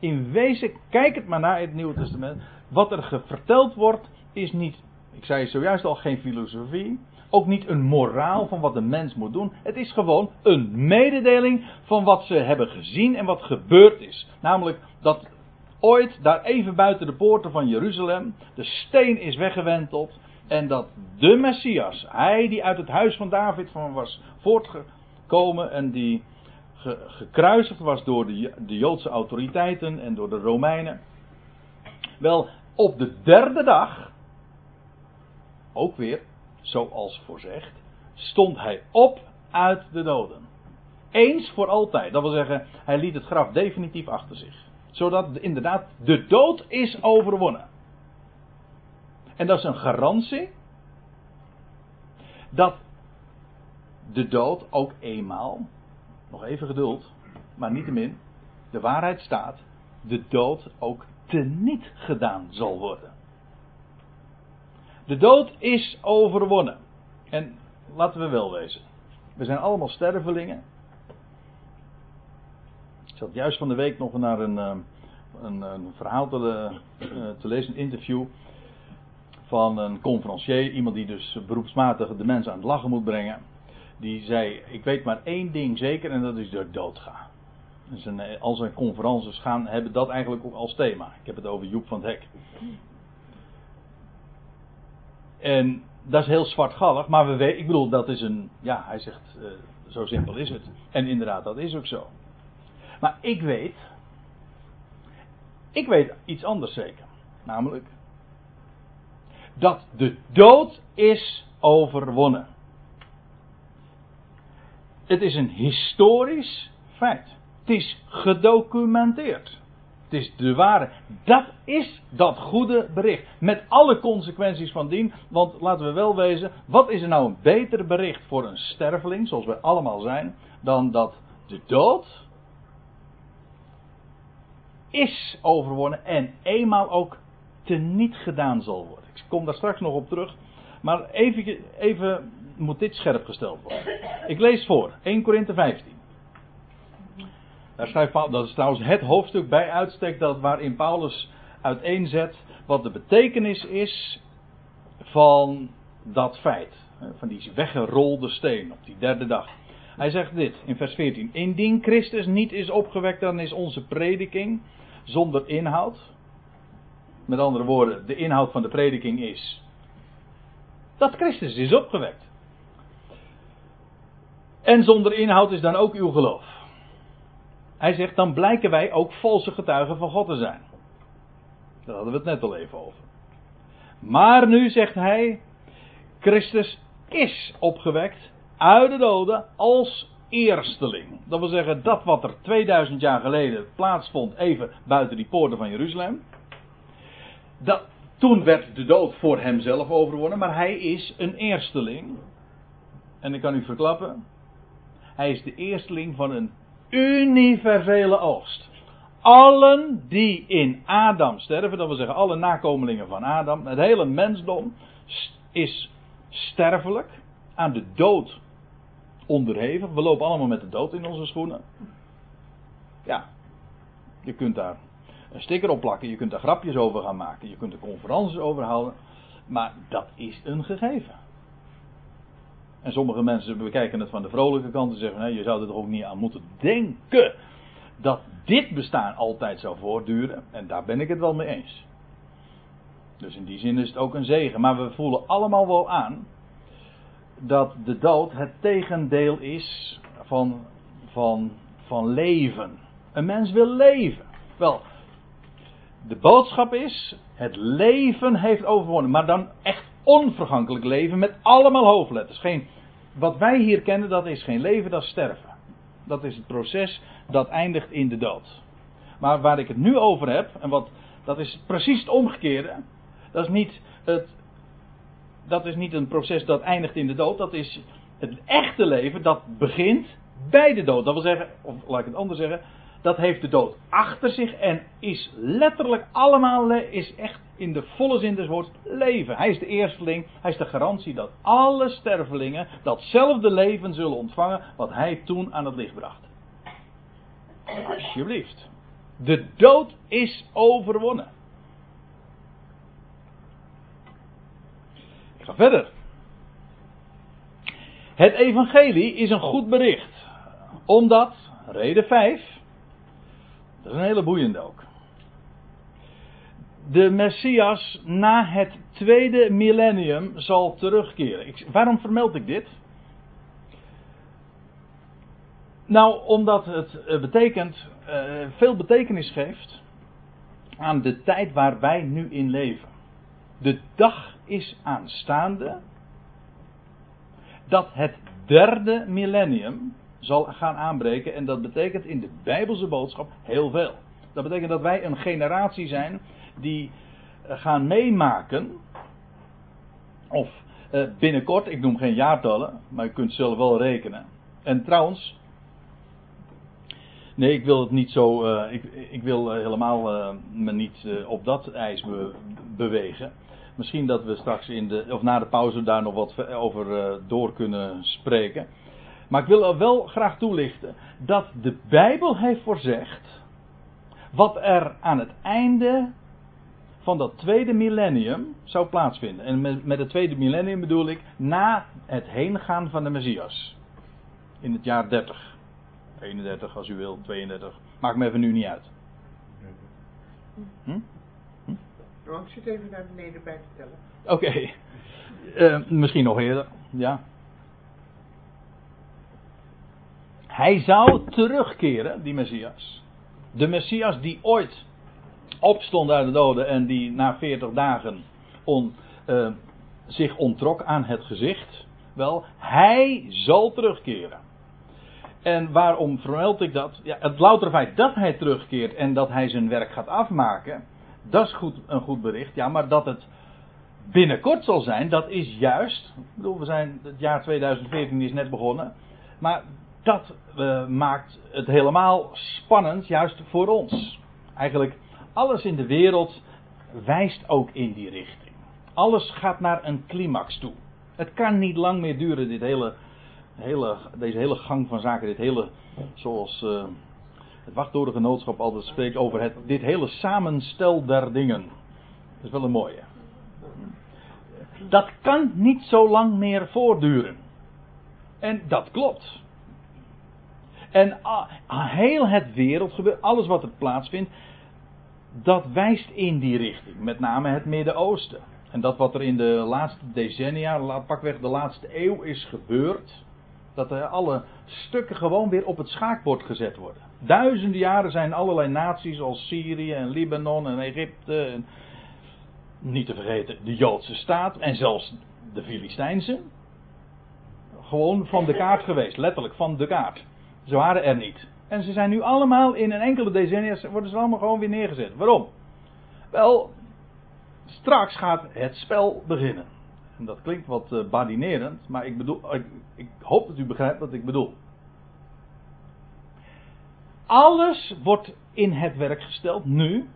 In wezen, kijk het maar naar het Nieuwe Testament. Wat er verteld wordt, is niet, ik zei zojuist al, geen filosofie. Ook niet een moraal van wat de mens moet doen. Het is gewoon een mededeling van wat ze hebben gezien en wat gebeurd is. Namelijk dat ooit daar even buiten de poorten van Jeruzalem de steen is weggewenteld. En dat de Messias, hij die uit het huis van David van was voortgekomen en die gekruisigd was door de, de Joodse autoriteiten en door de Romeinen. Wel, op de derde dag, ook weer, zoals voorzegd, stond hij op uit de doden. Eens voor altijd. Dat wil zeggen, hij liet het graf definitief achter zich. Zodat inderdaad de dood is overwonnen. En dat is een garantie dat de dood ook eenmaal, nog even geduld, maar niettemin, de waarheid staat, de dood ook teniet gedaan zal worden. De dood is overwonnen. En laten we wel wezen. We zijn allemaal stervelingen. Ik zat juist van de week nog naar een, eh, een, verhaal te, uh, te lezen, een interview van een conferencier, iemand die dus beroepsmatig de mensen aan het lachen moet brengen. Die zei: Ik weet maar één ding zeker en dat is dat ik doodga. Dus een, al zijn conferences gaan, hebben dat eigenlijk ook als thema. Ik heb het over Joep van het Hek. En dat is heel zwartgallig, maar we ik bedoel, dat is een, ja, hij zegt, uh, zo simpel is het. En inderdaad, dat is ook zo. Maar ik weet, ik weet iets anders zeker. Namelijk, dat de dood is overwonnen. Het is een historisch feit. Het is gedocumenteerd. Het is de ware. Dat is dat goede bericht. Met alle consequenties van dien. Want laten we wel wezen. Wat is er nou een beter bericht voor een sterveling, zoals wij allemaal zijn. dan dat de dood. is overwonnen. en eenmaal ook teniet gedaan zal worden. Ik kom daar straks nog op terug. Maar even, even moet dit scherp gesteld worden. Ik lees voor. 1 Korinthe 15. Daar schrijft Paulus, dat is trouwens het hoofdstuk bij uitstek dat waarin Paulus uiteenzet wat de betekenis is van dat feit. Van die weggerolde steen op die derde dag. Hij zegt dit in vers 14. Indien Christus niet is opgewekt, dan is onze prediking zonder inhoud. Met andere woorden, de inhoud van de prediking is dat Christus is opgewekt. En zonder inhoud is dan ook uw geloof. Hij zegt, dan blijken wij ook valse getuigen van God te zijn. Daar hadden we het net al even over. Maar nu zegt hij, Christus is opgewekt uit de doden als eersteling. Dat wil zeggen, dat wat er 2000 jaar geleden plaatsvond, even buiten die poorten van Jeruzalem. Dat, toen werd de dood voor hemzelf overwonnen, maar hij is een eersteling. En ik kan u verklappen, hij is de eersteling van een universele oogst. Allen die in Adam sterven, dat wil zeggen alle nakomelingen van Adam, het hele mensdom is sterfelijk, aan de dood onderhevig. We lopen allemaal met de dood in onze schoenen. Ja, je kunt daar een sticker op plakken, je kunt daar grapjes over gaan maken, je kunt er conferences over houden, maar dat is een gegeven. En sommige mensen bekijken het van de vrolijke kant en zeggen: nee, je zou er toch ook niet aan moeten denken dat dit bestaan altijd zou voortduren. En daar ben ik het wel mee eens. Dus in die zin is het ook een zegen. Maar we voelen allemaal wel aan dat de dood het tegendeel is van, van, van leven. Een mens wil leven. Wel, de boodschap is: het leven heeft overwonnen. Maar dan echt onvergankelijk leven met allemaal hoofdletters. Geen, wat wij hier kennen, dat is geen leven, dat is sterven. Dat is het proces dat eindigt in de dood. Maar waar ik het nu over heb, en wat, dat is precies het omgekeerde. Dat is niet het, dat is niet een proces dat eindigt in de dood. Dat is het echte leven dat begint bij de dood. Dat wil zeggen, of laat ik het anders zeggen, dat heeft de dood achter zich en is letterlijk allemaal, is echt in de volle zin des woords leven. Hij is de eersteling, hij is de garantie dat alle stervelingen datzelfde leven zullen ontvangen wat hij toen aan het licht bracht. Alsjeblieft. De dood is overwonnen. Ik ga verder. Het evangelie is een goed bericht. Omdat, reden 5, dat is een hele boeiende ook. De Messias na het tweede millennium zal terugkeren. Waarom vermeld ik dit? Nou, omdat het eh, betekent, uh, veel betekenis geeft aan de tijd waar wij nu in leven. De dag is aanstaande dat het derde millennium zal gaan aanbreken. En dat betekent in de Bijbelse boodschap heel veel. Dat betekent dat wij een generatie zijn die eh, gaan meemaken. Of eh, binnenkort, ik noem geen jaartallen, maar je kunt zelf wel rekenen. En trouwens. Nee, ik wil het niet zo. Uh, ik, ik, wil helemaal me niet op dat ijs bewegen. Misschien dat we straks in de, of na de pauze daar nog wat over door kunnen spreken. Maar ik wil er wel graag toelichten dat de Bijbel heeft voorzegd wat er aan het einde van dat tweede millennium zou plaatsvinden. En met, met het tweede millennium bedoel ik na het heengaan van de Messias. In het jaar 30. 31 als u wil, 32. Maakt me even nu niet uit. Hm? Hm? Oh, ik zit even naar beneden bij te tellen. Oké. Okay. Uh, eh, misschien nog eerder, ja. Hij zou terugkeren, die Messias. De Messias die ooit opstond uit de doden en die na 40 dagen on, uh, zich ontrok aan het gezicht. Wel, hij zal terugkeren. En waarom vermeld ik dat? Ja, het louter feit dat hij terugkeert en dat hij zijn werk gaat afmaken, dat is goed, een goed bericht. Ja, maar dat het binnenkort zal zijn, dat is juist. Ik bedoel, we zijn, het jaar 2014 is net begonnen. Maar dat uh, maakt het helemaal spannend, juist voor ons. Eigenlijk alles in de wereld wijst ook in die richting. Alles gaat naar een climax toe. Het kan niet lang meer duren, dit hele, hele, deze hele gang van zaken, dit hele, zoals uh, het wachttorengenootschap altijd spreekt over het, dit hele samenstel der dingen. Dat is wel een mooie. Dat kan niet zo lang meer voortduren. En dat klopt. En heel het wereldgebeuren, alles wat er plaatsvindt, dat wijst in die richting. Met name het Midden-Oosten. En dat wat er in de laatste decennia, pakweg de laatste eeuw is gebeurd. Dat er alle stukken gewoon weer op het schaakbord gezet worden. Duizenden jaren zijn allerlei naties als Syrië en Libanon en Egypte. En niet te vergeten de Joodse staat en zelfs de Filistijnse. Gewoon van de kaart geweest, letterlijk van de kaart. Ze waren er niet. En ze zijn nu allemaal in een enkele decennia worden ze allemaal gewoon weer neergezet. Waarom? Wel, straks gaat het spel beginnen. En dat klinkt wat uh, badinerend, maar ik, bedoel, ik, ik hoop dat u begrijpt wat ik bedoel. Alles wordt in het werk gesteld nu.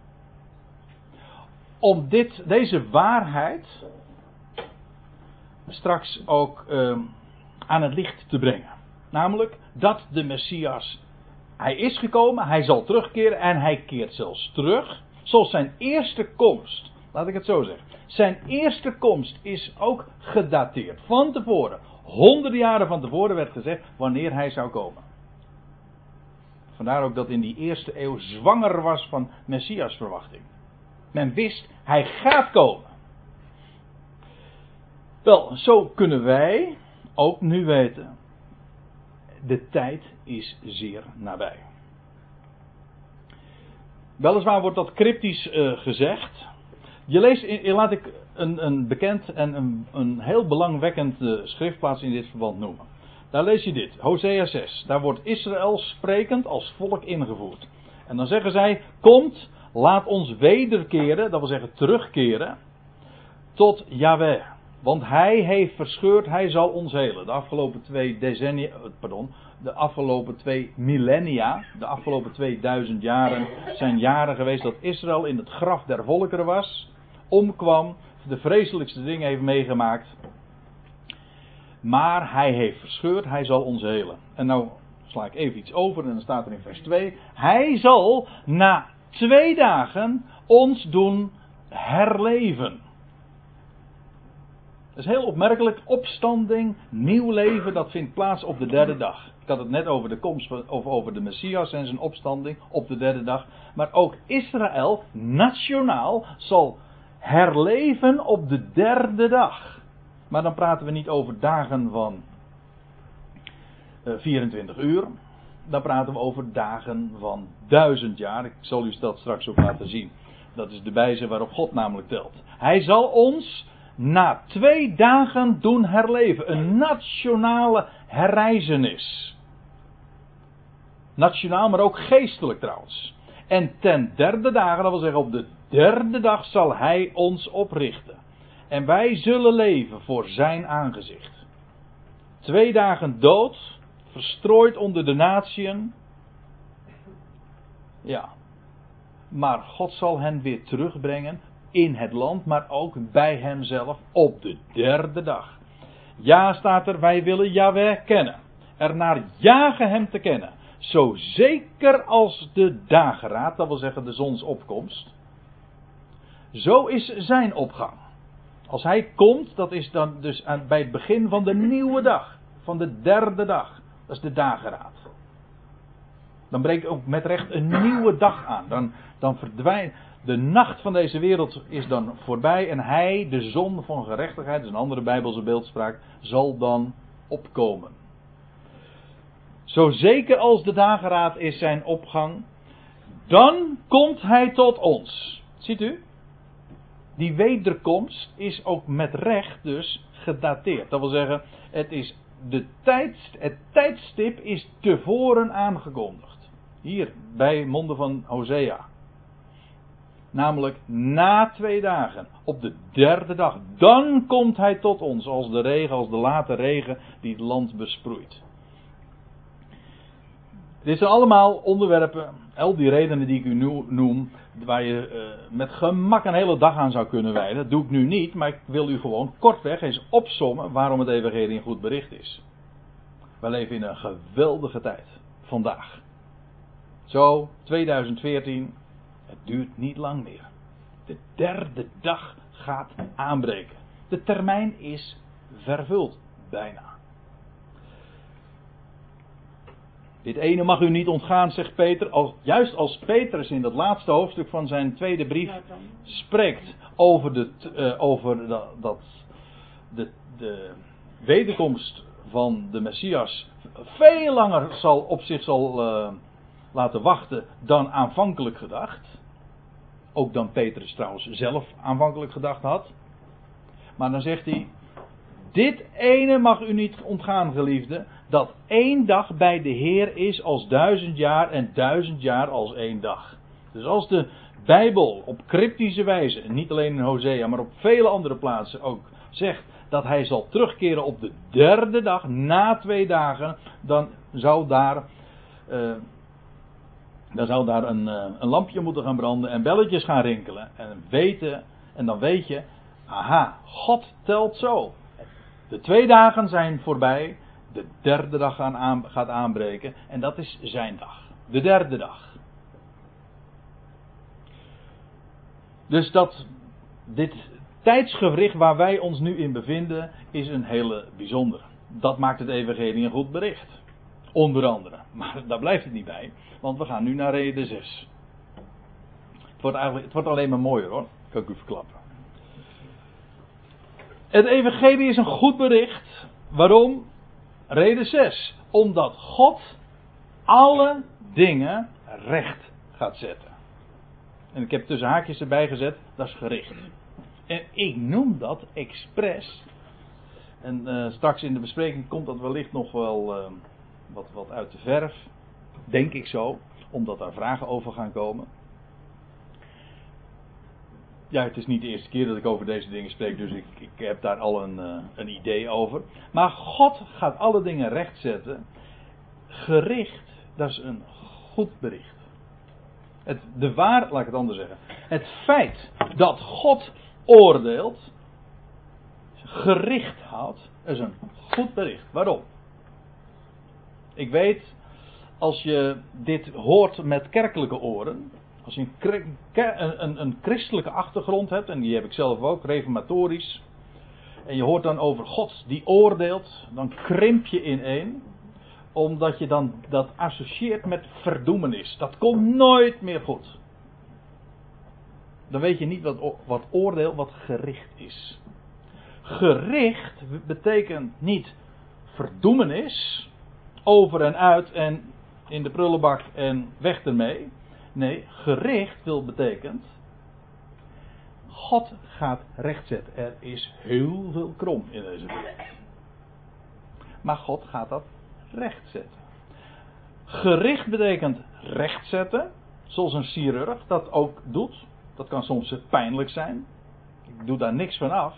Om dit, deze waarheid straks ook uh, aan het licht te brengen. Namelijk dat de Messias hij is gekomen, hij zal terugkeren en hij keert zelfs terug. Zoals zijn eerste komst. Laat ik het zo zeggen. Zijn eerste komst is ook gedateerd. Van tevoren. Honderden jaren van tevoren werd gezegd wanneer hij zou komen. Vandaar ook dat in die eerste eeuw zwanger was van Messias verwachting. Men wist, hij gaat komen. Wel, zo kunnen wij ook nu weten de tijd is zeer nabij. Weliswaar wordt dat cryptisch uh, gezegd. Je leest, laat ik een, een bekend en een, een heel belangwekkend uh, schriftplaats in dit verband noemen. Daar lees je dit, Hosea 6. Daar wordt Israël sprekend als volk ingevoerd. En dan zeggen zij: Komt, laat ons wederkeren, dat wil zeggen terugkeren, tot Yahweh. Want hij heeft verscheurd, hij zal ons helen. De afgelopen twee decennia, eh, pardon, de afgelopen twee millennia, de afgelopen 2000 jaren zijn jaren geweest dat Israël in het graf der volkeren was, omkwam, de vreselijkste dingen heeft meegemaakt. Maar hij heeft verscheurd, hij zal ons helen. En nou sla ik even iets over en dan staat er in vers 2: Hij zal na twee dagen ons doen herleven. Dat is heel opmerkelijk. Opstanding, nieuw leven, dat vindt plaats op de derde dag. Ik had het net over de komst of over de Messias en zijn opstanding op de derde dag. Maar ook Israël, nationaal, zal herleven op de derde dag. Maar dan praten we niet over dagen van 24 eh, uur. Dan praten we over dagen van duizend jaar. Ik zal u dat straks ook laten zien. Dat is de wijze waarop God namelijk telt. Hij zal ons na twee dagen doen herleven. Een nationale herreizenis. Nationaal, maar ook geestelijk trouwens. En ten derde dagen, dat wil zeggen op de derde dag, zal hij ons oprichten. En wij zullen leven voor zijn aangezicht. Twee dagen dood, verstrooid onder de natieën. Ja. Maar God zal hen weer terugbrengen in het land, maar ook bij hemzelf op de derde dag. Ja, staat er, wij willen Yahweh kennen. Ernaar jagen hem te kennen. Zo zeker als de dageraad, dat wil zeggen de zonsopkomst. Zo is zijn opgang. Als hij komt, dat is dan dus aan, bij het begin van de nieuwe dag. Van de derde dag. Dat is de dageraad. Dan breekt ook met recht een nieuwe dag aan. Dan, dan verdwijnt. De nacht van deze wereld is dan voorbij. En hij, de zon van gerechtigheid, is een andere Bijbelse beeldspraak, zal dan opkomen. Zo zeker als de dageraad is zijn opgang, dan komt hij tot ons. Ziet u? Die wederkomst is ook met recht dus gedateerd. Dat wil zeggen, het, is de het tijdstip is tevoren aangekondigd. Hier, bij monden van Hosea. Namelijk na twee dagen, op de derde dag. Dan komt hij tot ons als de regen, als de late regen die het land besproeit. Dit zijn allemaal onderwerpen, al die redenen die ik u nu noem, waar je uh, met gemak een hele dag aan zou kunnen wijden. Dat doe ik nu niet, maar ik wil u gewoon kortweg eens opsommen waarom het evangelie een goed bericht is. We leven in een geweldige tijd, vandaag. Zo, 2014, het duurt niet lang meer. De derde dag gaat aanbreken. De termijn is vervuld, bijna. Dit ene mag u niet ontgaan, zegt Peter. Juist als Petrus in dat laatste hoofdstuk van zijn tweede brief spreekt over, de, uh, over dat, dat de, de wederkomst van de Messias veel langer zal, op zich zal uh, laten wachten dan aanvankelijk gedacht. Ook dan Petrus trouwens zelf aanvankelijk gedacht had. Maar dan zegt hij: Dit ene mag u niet ontgaan, geliefde dat één dag bij de Heer is als duizend jaar en duizend jaar als één dag. Dus als de Bijbel op cryptische wijze, niet alleen in Hosea, maar op vele andere plaatsen ook zegt dat hij zal terugkeren op de derde dag, na twee dagen, dan zou daar, uh, dan zou daar een, uh, een lampje moeten gaan branden en belletjes gaan rinkelen. En weten, en dan weet je, aha, God telt zo. De twee dagen zijn voorbij de derde dag aan, gaat aanbreken. En dat is zijn dag. De derde dag. Dus dat dit tijdsgewricht waar wij ons nu in bevinden, is een hele bijzondere. Dat maakt het evangelie een goed bericht. Onder andere. Maar daar blijft het niet bij. Want we gaan nu naar reden 6. Het wordt, eigenlijk, het wordt alleen maar mooier hoor. Kan ik u verklappen. Het evangelie is een goed bericht. Waarom? Reden 6. Omdat God alle dingen recht gaat zetten. En ik heb tussen haakjes erbij gezet, dat is gericht. En ik noem dat expres. En uh, straks in de bespreking komt dat wellicht nog wel uh, wat, wat uit de verf. Denk ik zo, omdat daar vragen over gaan komen ja, het is niet de eerste keer dat ik over deze dingen spreek, dus ik, ik heb daar al een, uh, een idee over. Maar God gaat alle dingen rechtzetten. Gericht, dat is een goed bericht. Het, de waar, laat ik het anders zeggen. Het feit dat God oordeelt, gericht houdt, is een goed bericht. Waarom? Ik weet, als je dit hoort met kerkelijke oren, als je een, een, een, christelijke achtergrond hebt, en die heb ik zelf ook, reformatorisch. En je hoort dan over God die oordeelt, dan krimp je ineen. Omdat je dan dat associeert met verdoemenis. Dat komt nooit meer goed. Dan weet je niet wat, wat oordeel, wat gericht is. Gericht betekent niet verdoemenis, over en uit en in de prullenbak en weg ermee. Nee, gericht wil betekent. God gaat rechtzetten. Er is heel veel krom in deze wereld. Maar God gaat dat rechtzetten. Gericht betekent rechtzetten. Zoals een chirurg dat ook doet. Dat kan soms pijnlijk zijn. Ik doe daar niks van af.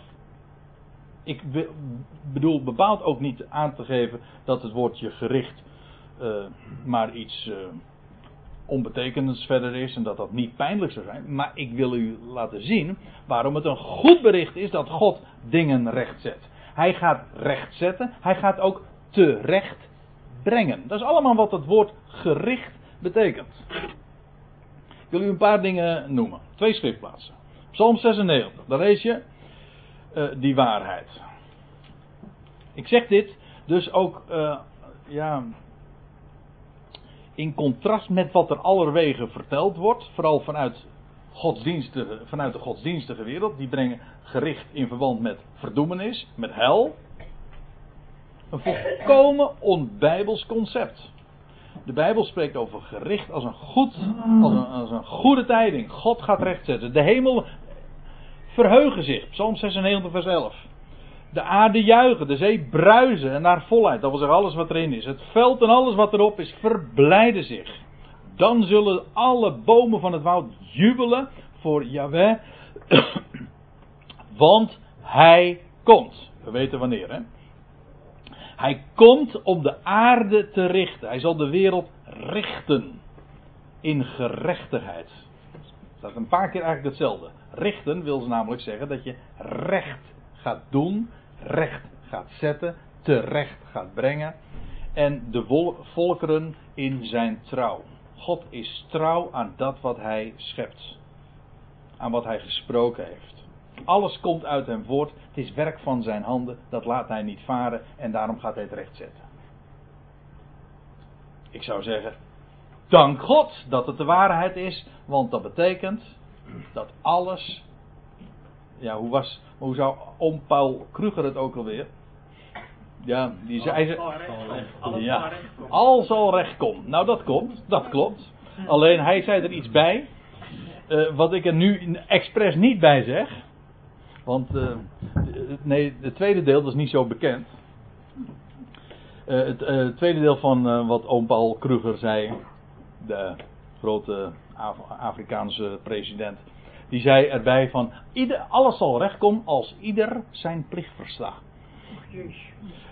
Ik bedoel bepaald ook niet aan te geven dat het woordje gericht uh, maar iets. Uh, onbetekenends verder is en dat dat niet pijnlijk zou zijn. Maar ik wil u laten zien waarom het een goed bericht is dat God dingen rechtzet. Hij gaat rechtzetten, hij gaat ook terecht brengen. Dat is allemaal wat het woord gericht betekent. Ik wil u een paar dingen noemen. Twee schriftplaatsen. Psalm 96, daar lees je uh, die waarheid. Ik zeg dit dus ook uh, ja, in contrast met wat er allerwege verteld wordt, vooral vanuit, godsdienstige, vanuit de godsdienstige wereld. Die brengen gericht in verband met verdoemenis, met hel. Een volkomen onbijbels concept. De Bijbel spreekt over gericht als een, goed, als een goede tijding. God gaat rechtzetten. De hemel verheugen zich. Psalm 96 vers 11. De aarde juichen, de zee bruisen en naar volheid. Dat wil zeggen alles wat erin is. Het veld en alles wat erop is, verblijden zich. Dan zullen alle bomen van het woud jubelen voor Yahweh. Want hij komt. We weten wanneer, hè? Hij komt om de aarde te richten. Hij zal de wereld richten. In gerechtigheid. Dat staat een paar keer eigenlijk hetzelfde. Richten wil ze namelijk zeggen dat je recht gaat doen, recht gaat zetten, terecht gaat brengen. En de volkeren in zijn trouw. God is trouw aan dat wat hij schept. Aan wat hij gesproken heeft. Alles komt uit hem voort. Het is werk van zijn handen. Dat laat hij niet varen. En daarom gaat hij het recht zetten. Ik zou zeggen. Dank God dat het de waarheid is. Want dat betekent dat alles. Ja, hoe, was, hoe zou oom Paul Kruger het ook alweer? Ja, die zei ze. Ja, al zal recht komen. Nou, dat komt, dat klopt. Alleen hij zei er iets bij. Uh, wat ik er nu expres niet bij zeg. Want uh, nee, het tweede deel is niet zo bekend. Uh, het tweede deel van wat oom Paul Kruger zei, de grote Af Afrikaanse president, die zei erbij van ieder, alles zal recht komen als ieder zijn plicht verstaat.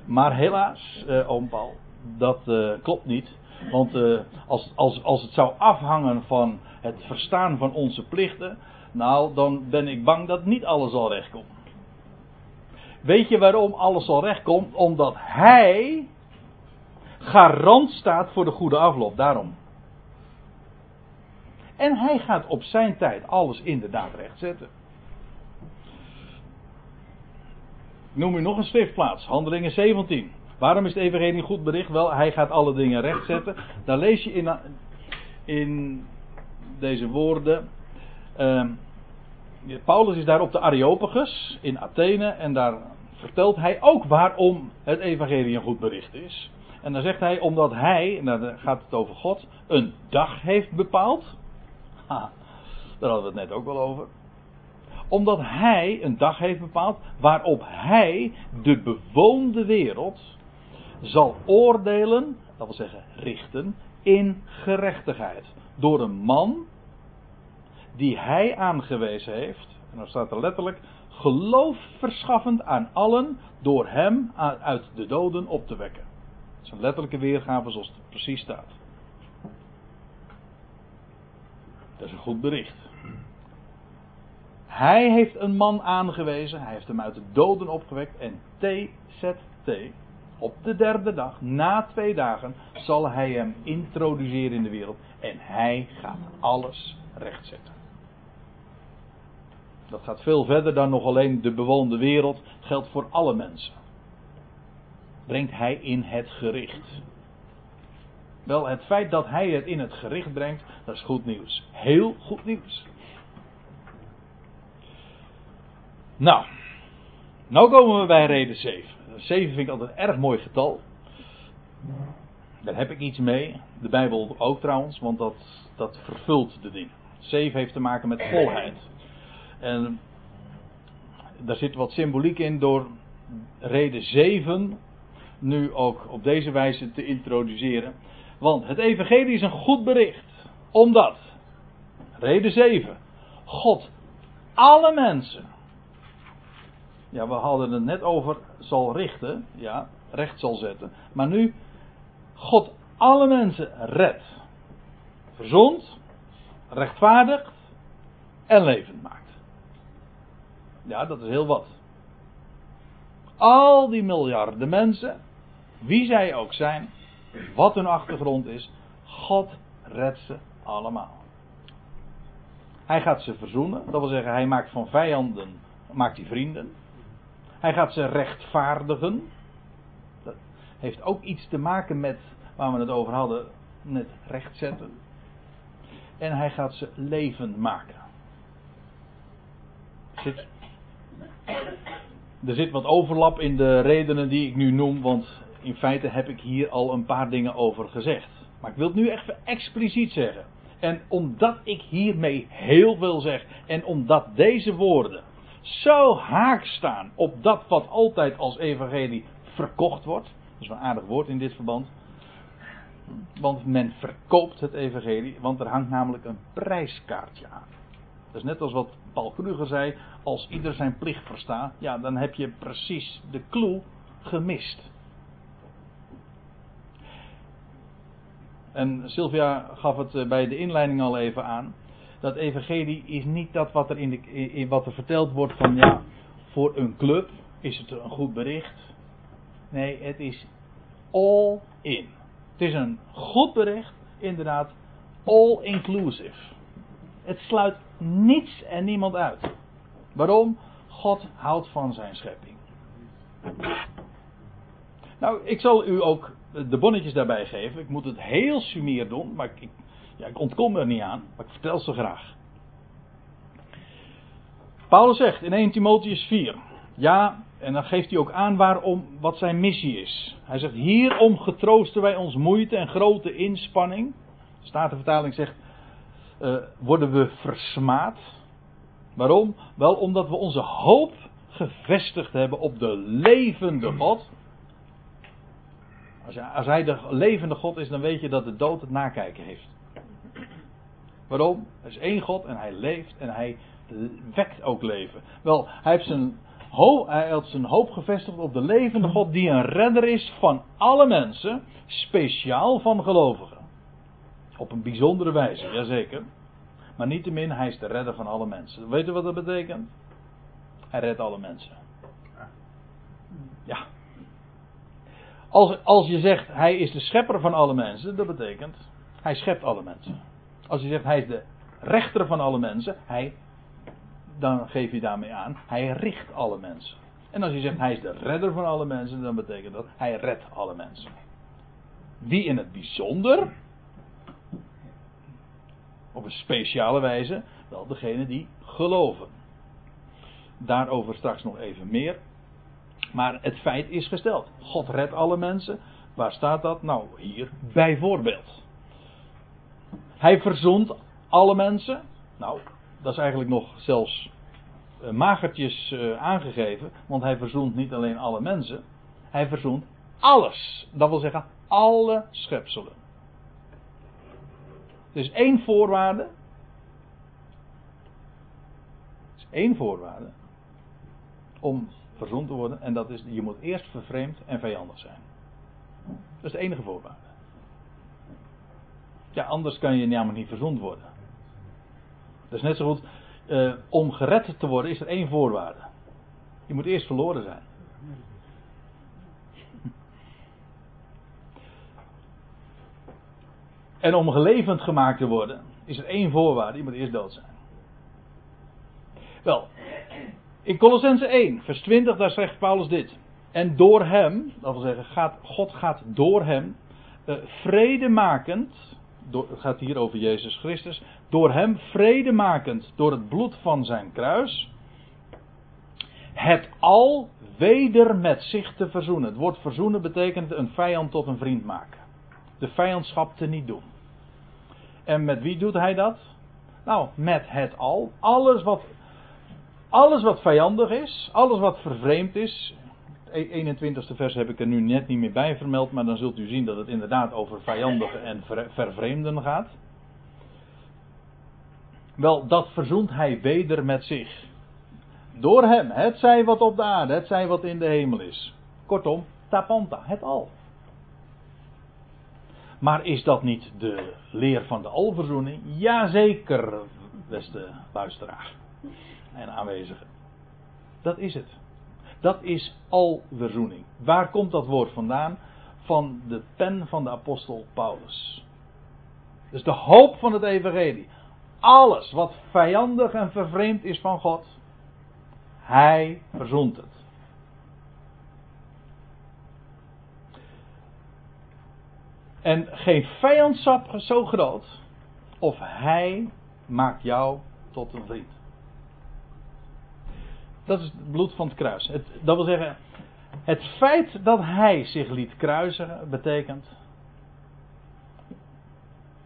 Maar helaas, Paul, dat klopt niet. Want als, als, als het zou afhangen van het verstaan van onze plichten, nou, dan ben ik bang dat niet alles zal rechtkomen. Weet je waarom alles zal rechtkomen? Omdat hij garant staat voor de goede afloop. Daarom. En hij gaat op zijn tijd alles inderdaad rechtzetten. Noem u nog een schriftplaats, Handelingen 17. Waarom is het evangelie goed bericht? Wel, hij gaat alle dingen rechtzetten. Daar lees je in, in deze woorden. Uh, Paulus is daar op de Areopagus in Athene en daar vertelt hij ook waarom het evangelie een goed bericht is. En dan zegt hij, omdat hij, en dan gaat het over God, een dag heeft bepaald. Daar hadden we het net ook wel over. Omdat hij een dag heeft bepaald waarop hij de bewoonde wereld zal oordelen, dat wil zeggen richten, in gerechtigheid. Door een man die hij aangewezen heeft. En dan staat er letterlijk geloof verschaffend aan allen door hem uit de doden op te wekken. Dat is een letterlijke weergave zoals het precies staat. Dat is een goed bericht. Hij heeft een man aangewezen, hij heeft hem uit de doden opgewekt en TZT, op de derde dag, na twee dagen, zal hij hem introduceren in de wereld en hij gaat alles rechtzetten. Dat gaat veel verder dan nog alleen de bewoonde wereld. Geldt voor alle mensen. Brengt hij in het gericht. Wel, het feit dat hij het in het gericht brengt, dat is goed nieuws. Heel goed nieuws. Nou, nou komen we bij reden 7. 7 vind ik altijd een erg mooi getal. Daar heb ik iets mee. De Bijbel ook trouwens, want dat, dat vervult de dingen. 7 heeft te maken met volheid. En daar zit wat symboliek in door reden 7 nu ook op deze wijze te introduceren. Want het evangelie is een goed bericht. Omdat, reden 7, God alle mensen, ja we hadden het net over, zal richten, ja, recht zal zetten. Maar nu, God alle mensen redt, verzond, rechtvaardigt en levend maakt. Ja, dat is heel wat. Al die miljarden mensen, wie zij ook zijn, wat hun achtergrond is, God redt ze allemaal. Hij gaat ze verzoenen. Dat wil zeggen, hij maakt van vijanden maakt hij vrienden. Hij gaat ze rechtvaardigen. Dat heeft ook iets te maken met waar we het over hadden, met rechtzetten. En hij gaat ze levend maken. Zit, er zit wat overlap in de redenen die ik nu noem, want in feite heb ik hier al een paar dingen over gezegd. Maar ik wil het nu echt expliciet zeggen. En omdat ik hiermee heel veel zeg, en omdat deze woorden zo haak staan op dat wat altijd als evangelie verkocht wordt. Dat is een aardig woord in dit verband. Want men verkoopt het evangelie, want er hangt namelijk een prijskaartje aan. Dat is net als wat Paul Kruger zei, als ieder zijn plicht verstaat, ja, dan heb je precies de clue gemist. En Sylvia gaf het eh, bij de inleiding al even aan. Dat evangelie is niet dat wat er, in de, in wat er verteld wordt van ja, voor een club is het een goed bericht. Nee, het is all in. Het is een goed bericht, inderdaad, all inclusive. Het sluit niets en niemand uit. Waarom? God houdt van zijn schepping. Nou, ik zal u ook de bonnetjes daarbij geven. Ik moet het heel sumier doen, maar ik, ja, ik ontkom er niet aan, maar ik vertel ze graag. Paulus zegt in 1 Timotheus 4, ja, en dan geeft hij ook aan waarom, wat zijn missie is. Hij zegt, hierom getroosten wij ons moeite en grote inspanning. De Statenvertaling zegt, uh, worden we versmaad. Waarom? Wel omdat we onze hoop gevestigd hebben op de levende God. Als, hij de levende God is, dan weet je dat de dood het nakijken heeft. Waarom? Er is één God en hij leeft en hij wekt ook leven. Wel, hij heeft zijn hoop, zijn hoop gevestigd op de levende God die een redder is van alle mensen, speciaal van gelovigen. Op een bijzondere wijze, jazeker. Maar niettemin, hij is de redder van alle mensen. Weet u wat dat betekent? Hij redt alle mensen. Ja. Als, als je zegt, hij is de schepper van alle mensen, dat betekent, hij schept alle mensen. Als je zegt, hij is de rechter van alle mensen, hij, dan geef je daarmee aan, hij richt alle mensen. En als je zegt, hij is de redder van alle mensen, dan betekent dat, hij redt alle mensen. Wie in het bijzonder, op een speciale wijze, wel degene die geloven. Daarover straks nog even meer. Maar het feit is gesteld. God redt alle mensen. Waar staat dat? Nou, hier bijvoorbeeld. Hij verzoent alle mensen. Nou, dat is eigenlijk nog zelfs uh, magertjes uh, aangegeven. Want hij verzoent niet alleen alle mensen. Hij verzoent alles. Dat wil zeggen alle schepselen. Er is één voorwaarde. Er is één voorwaarde. Om verzoend te worden. En dat is, je moet eerst vervreemd en vijandig zijn. Dat is de enige voorwaarde. Ja, anders kan je namelijk niet verzoend worden. Is net zo goed. Uh, om gered te worden is er één voorwaarde. Je moet eerst verloren zijn. En om gelevend gemaakt te worden is er één voorwaarde. Je moet eerst dood zijn. Wel, in Colossense 1, vers 20, daar zegt Paulus dit. En door hem, dat wil zeggen, gaat, God gaat door hem, uh, vredemakend, door, het gaat hier over Jezus Christus, door hem vredemakend door het bloed van zijn kruis, het al weder met zich te verzoenen. Het woord verzoenen betekent een vijand tot een vriend maken. De vijandschap te niet doen. En met wie doet hij dat? Nou, met het al. Alles wat alles wat vijandig is, alles wat vervreemd is. 21ste vers heb ik er nu net niet meer bij vermeld, maar dan zult u zien dat het inderdaad over vijandige en vervreemden gaat. Wel, dat verzoent hij weder met zich. Door hem, het zij wat op de aarde, het zij wat in de hemel is. Kortom, tapanta, het al. Maar is dat niet de leer van de alverzoening? Jazeker, beste luisteraar en aanwezigen. Dat is het. Dat is alverzoening. Waar komt dat woord vandaan? Van de pen van de apostel Paulus. Dus de hoop van het evangelie. alles wat vijandig en vervreemd is van God, hij verzoent het. En geen vijandschap zo groot, of hij maakt jou tot een vriend. Dat is het bloed van het kruis. Dat wil zeggen, het feit dat hij zich liet kruisen betekent.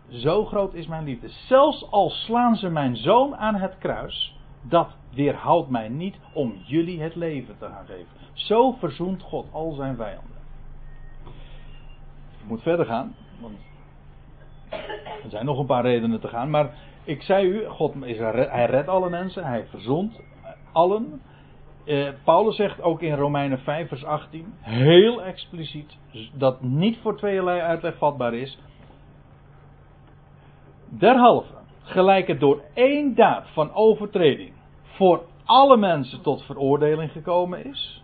Zo groot is mijn liefde. Zelfs al slaan ze mijn zoon aan het kruis, dat weerhoudt mij niet om jullie het leven te gaan geven. Zo verzoent God al zijn vijanden. Ik moet verder gaan, want er zijn nog een paar redenen te gaan. Maar ik zei u, God is, hij redt alle mensen, hij verzoent allen. Eh, Paulus zegt ook in Romeinen 5, vers 18, heel expliciet, dat niet voor tweeërlei uitleg vatbaar is. Derhalve, gelijk het door één daad van overtreding voor alle mensen tot veroordeling gekomen is.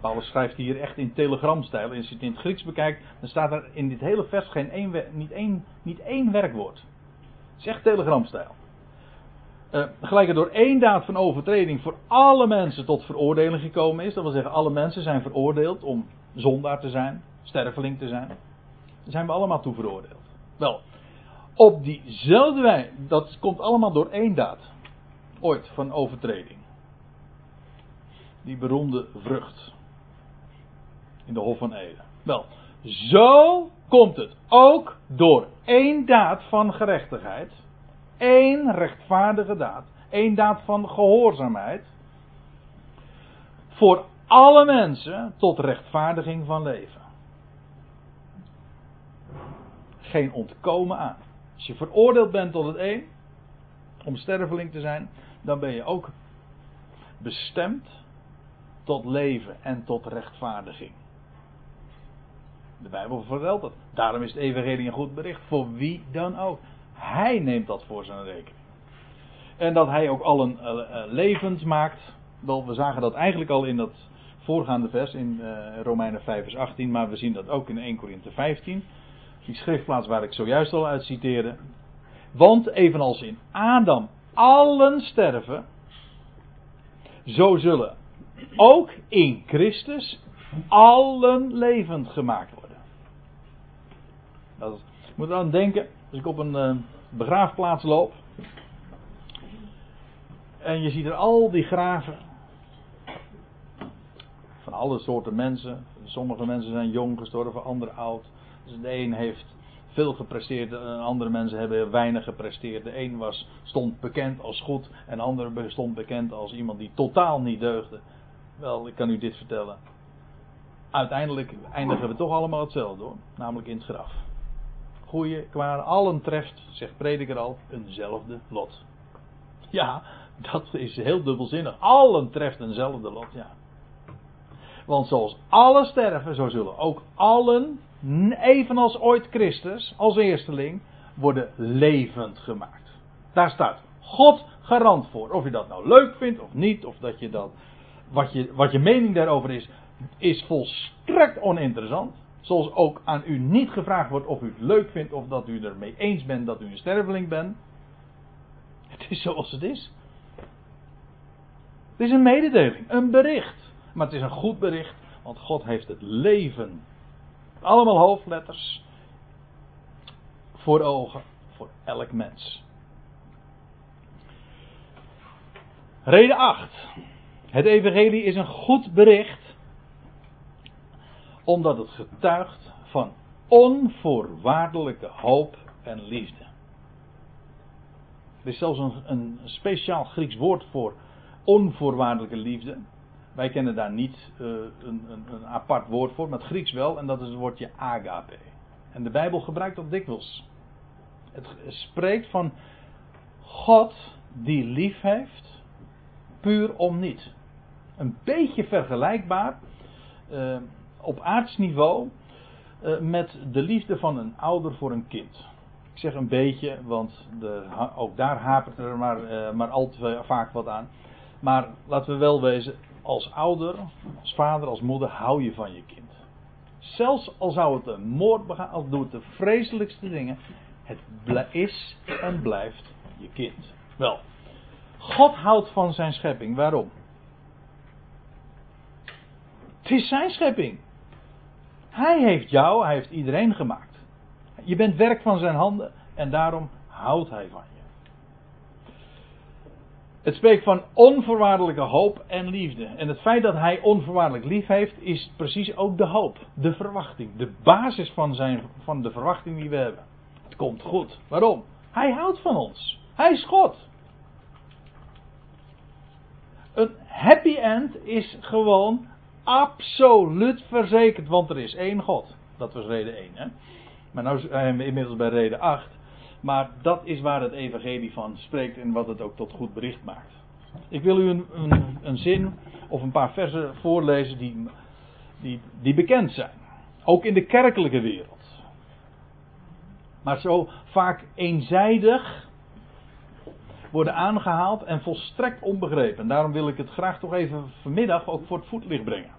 Paulus schrijft hier echt in telegramstijl. Als je het in het Grieks bekijkt, dan staat er in dit hele vers geen één, niet, één, niet één werkwoord. Het is echt telegramstijl. Uh, gelijk er door één daad van overtreding voor alle mensen tot veroordeling gekomen is. Dat wil zeggen, alle mensen zijn veroordeeld om zondaar te zijn, sterveling te zijn. Daar zijn we allemaal toe veroordeeld. Wel, op diezelfde wijze, dat komt allemaal door één daad. Ooit van overtreding. Die beroemde vrucht. In de Hof van Eden. Wel, zo komt het ook door één daad van gerechtigheid één rechtvaardige daad. één daad van gehoorzaamheid. Voor alle mensen tot rechtvaardiging van leven. Geen ontkomen aan. Als je veroordeeld bent tot het een, om sterveling te zijn, dan ben je ook bestemd tot leven en tot rechtvaardiging. De Bijbel vertelt dat. Daarom is het evangelie een goed bericht voor wie dan ook. Hij neemt dat voor zijn rekening. En dat hij ook allen uh, levend maakt. Wel, we zagen dat eigenlijk al in dat voorgaande vers in uh, Romeinen 5 vers 18. Maar we zien dat ook in 1 Korinthe 15. Die schriftplaats waar ik zojuist al uit citeerde. Want evenals in Adam allen sterven. Zo zullen ook in Christus allen levend gemaakt worden. Dat moet aan denken. Als ik op een uh, begraafplaats loop. En je ziet er al die graven. Van alle soorten mensen. Sommige mensen zijn jong gestorven, andere oud. Dus de een heeft veel gepresteerd, andere mensen hebben weinig gepresteerd. De een was, stond bekend als goed en de andere stond bekend als iemand die totaal niet deugde. Wel, ik kan u dit vertellen. Uiteindelijk eindigen we toch allemaal hetzelfde hoor, namelijk in het graf goede, kwade, allen treft, zegt prediker al, eenzelfde lot. Ja, dat is heel dubbelzinnig. Allen treft eenzelfde lot, ja. Want zoals alle sterven, zo zullen ook allen, evenals ooit Christus, als eersteling, worden levend gemaakt. Daar staat God garant voor. Of je dat nou leuk vindt of niet, of dat je dat, wat je, wat je mening daarover is, is volstrekt oninteressant. Zoals ook aan u niet gevraagd wordt of u het leuk vindt of dat u ermee eens bent dat u een sterveling bent. Het is zoals het is. Het is een mededeling, een bericht. Maar het is een goed bericht, want God heeft het leven. Allemaal hoofdletters. Voor ogen, voor elk mens. Reden 8. Het Evangelie is een goed bericht omdat het getuigt van onvoorwaardelijke hoop en liefde. Er is zelfs een, een speciaal Grieks woord voor onvoorwaardelijke liefde. Wij kennen daar niet uh, een, een, apart woord voor, maar het Grieks wel, en dat is het woordje agape. En de Bijbel gebruikt dat dikwijls. Het spreekt van God die lief heeft, puur om niet. Een beetje vergelijkbaar. Uh, op aardsniveau uh, met de liefde van een ouder voor een kind. Ik zeg een beetje, want de, ook daar hapert er maar, uh, maar al te vaak wat aan. Maar laten we wel wezen, als ouder, als vader, als moeder hou je van je kind. Zelfs al zou het een moord begaan, al doet de vreselijkste dingen, Het is en blijft je kind. Wel, God houdt van zijn schepping. Waarom? Het is zijn schepping. Hij heeft jou, hij heeft iedereen gemaakt. Je bent werk van zijn handen en daarom houdt hij van je. Het spreekt van onvoorwaardelijke hoop en liefde. En het feit dat hij onvoorwaardelijk lief heeft, is precies ook de hoop, de verwachting, de basis van, zijn, van de verwachting die we hebben. Het komt goed. Waarom? Hij houdt van ons. Hij is God. Een happy end is gewoon absoluut verzekerd, want er is één God. Dat was reden 1. Hè? Maar nu zijn we inmiddels bij reden 8. Maar dat is waar het evangelie van spreekt en wat het ook tot goed bericht maakt. Ik wil u een, een, een zin of een paar versen voorlezen die, die, die bekend zijn. Ook in de kerkelijke wereld. Maar zo vaak eenzijdig worden aangehaald en volstrekt onbegrepen. En daarom wil ik het graag toch even vanmiddag ook voor het voetlicht brengen.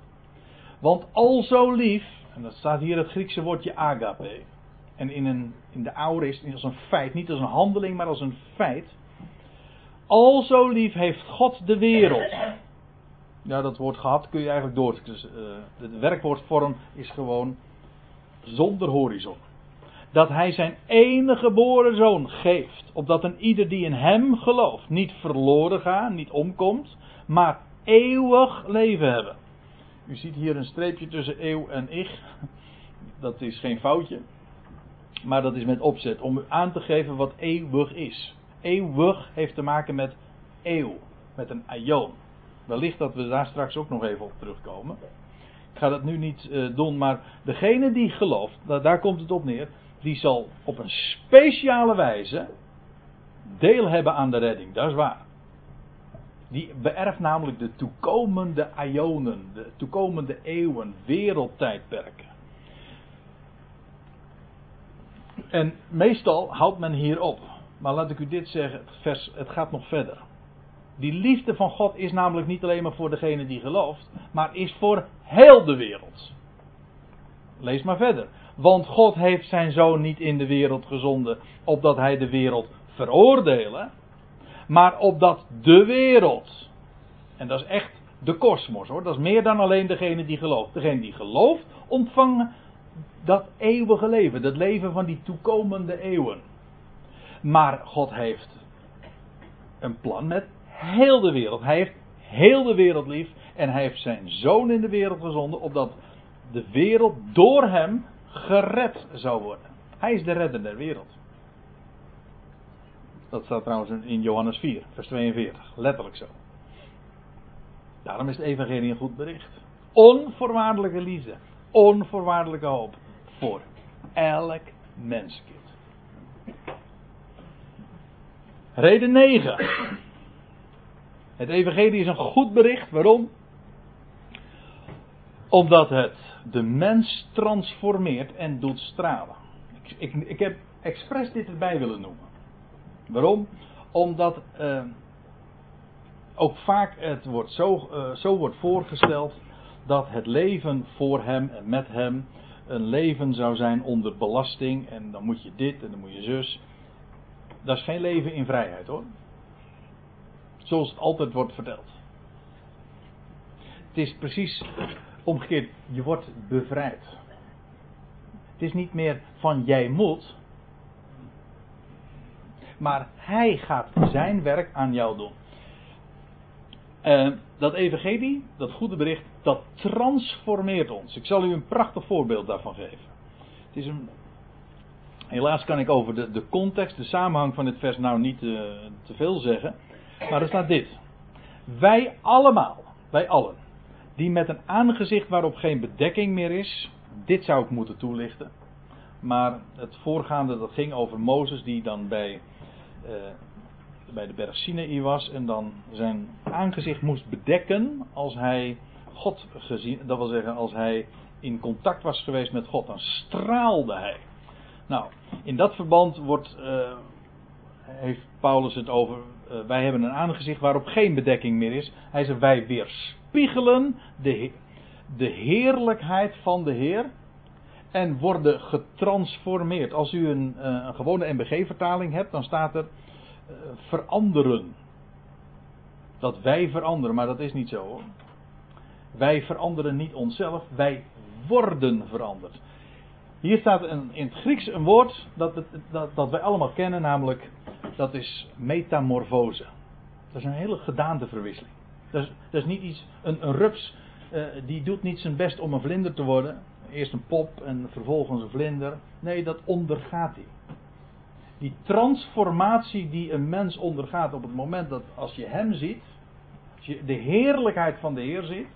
Want al zo lief, en dat staat hier het Griekse woordje agape. En in, een, in de oude is het als een feit, niet als een handeling, maar als een feit. Al zo lief heeft God de wereld. Ja, dat woord gehad kun je eigenlijk door. Dus, de werkwoordvorm is gewoon zonder horizon dat hij zijn enige geboren zoon geeft, opdat een ieder die in hem gelooft niet verloren gaat, niet omkomt, maar eeuwig leven hebben. U ziet hier een streepje tussen eeuw en ich. Dat is geen foutje. Maar dat is met opzet om u aan te geven wat eeuwig is. Eeuwig heeft te maken met eeuw, met een aion. Wellicht dat we daar straks ook nog even op terugkomen. Ik ga dat nu niet uh, doen, maar degene die gelooft, daar komt het op neer, die zal op een speciale wijze deel hebben aan de redding. Dat is waar. Die beërft namelijk de toekomende ionen, de toekomende eeuwen, wereldtijdperken. En meestal houdt men hier op. Maar laat ik u dit zeggen, het, vers, het gaat nog verder. Die liefde van God is namelijk niet alleen maar voor degene die gelooft, maar is voor heel de wereld. Lees maar verder. Want God heeft zijn zoon niet in de wereld gezonden, opdat hij de wereld veroordelen, maar opdat de wereld, en dat is echt de kosmos hoor, dat is meer dan alleen degene die gelooft. Degene die gelooft, ontvangen dat eeuwige leven, dat leven van die toekomende eeuwen. Maar God heeft een plan met heel de wereld. Hij heeft heel de wereld lief en hij heeft zijn zoon in de wereld gezonden, opdat de wereld door hem gered zou worden. Hij is de redder der wereld. Dat staat trouwens in Johannes 4, vers 42. Letterlijk zo. Daarom is het evangelie een goed bericht. Onvoorwaardelijke liefde. Onvoorwaardelijke hoop. Voor elk menskind. Reden 9. Het evangelie is een goed bericht. Waarom? Omdat het de mens transformeert en doet stralen. Ik, ik, ik heb expres dit erbij willen noemen. Waarom? Omdat uh, ook vaak het wordt zo, uh, zo wordt voorgesteld dat het leven voor hem en met hem een leven zou zijn onder belasting en dan moet je dit en dan moet je zus. Dat is geen leven in vrijheid hoor. Zoals het altijd wordt verteld. Het is precies Omgekeerd, je wordt bevrijd. Het is niet meer van jij moet. Maar hij gaat zijn werk aan jou doen. Uh, dat evangelie, dat goede bericht, dat transformeert ons. Ik zal u een prachtig voorbeeld daarvan geven. Het is een, helaas kan ik over de, de context, de samenhang van dit vers nou niet uh, te veel zeggen. Maar er staat dit. Wij allemaal, wij allen, die met een aangezicht waarop geen bedekking meer is. Dit zou ik moeten toelichten. Maar het voorgaande dat ging over Mozes die dan bij, uh, bij de berg Sinaï was en dan zijn aangezicht moest bedekken als hij God gezien, dat wil zeggen als hij in contact was geweest met God, dan straalde hij. Nou, in dat verband wordt, uh, heeft Paulus het over, uh, wij hebben een aangezicht waarop geen bedekking meer is. Hij zegt wij weerspiegelen de, de heerlijkheid van de Heer. en worden getransformeerd. Als u een, eh, een gewone MBG-vertaling hebt, dan staat er uh, veranderen. Dat wij veranderen, maar dat is niet zo hoor. Wij veranderen niet onszelf, wij worden veranderd. Hier staat in het Grieks een woord dat, dat, dat wij allemaal kennen, namelijk dat is metamorfose. Dat is een hele gedaanteverwisseling. Dat is, dat is niet iets, een, een rups uh, die doet niet zijn best om een vlinder te worden. Eerst een pop en vervolgens een vlinder. Nee, dat ondergaat hij. Die transformatie die een mens ondergaat op het moment dat als je hem ziet, als je de heerlijkheid van de Heer ziet,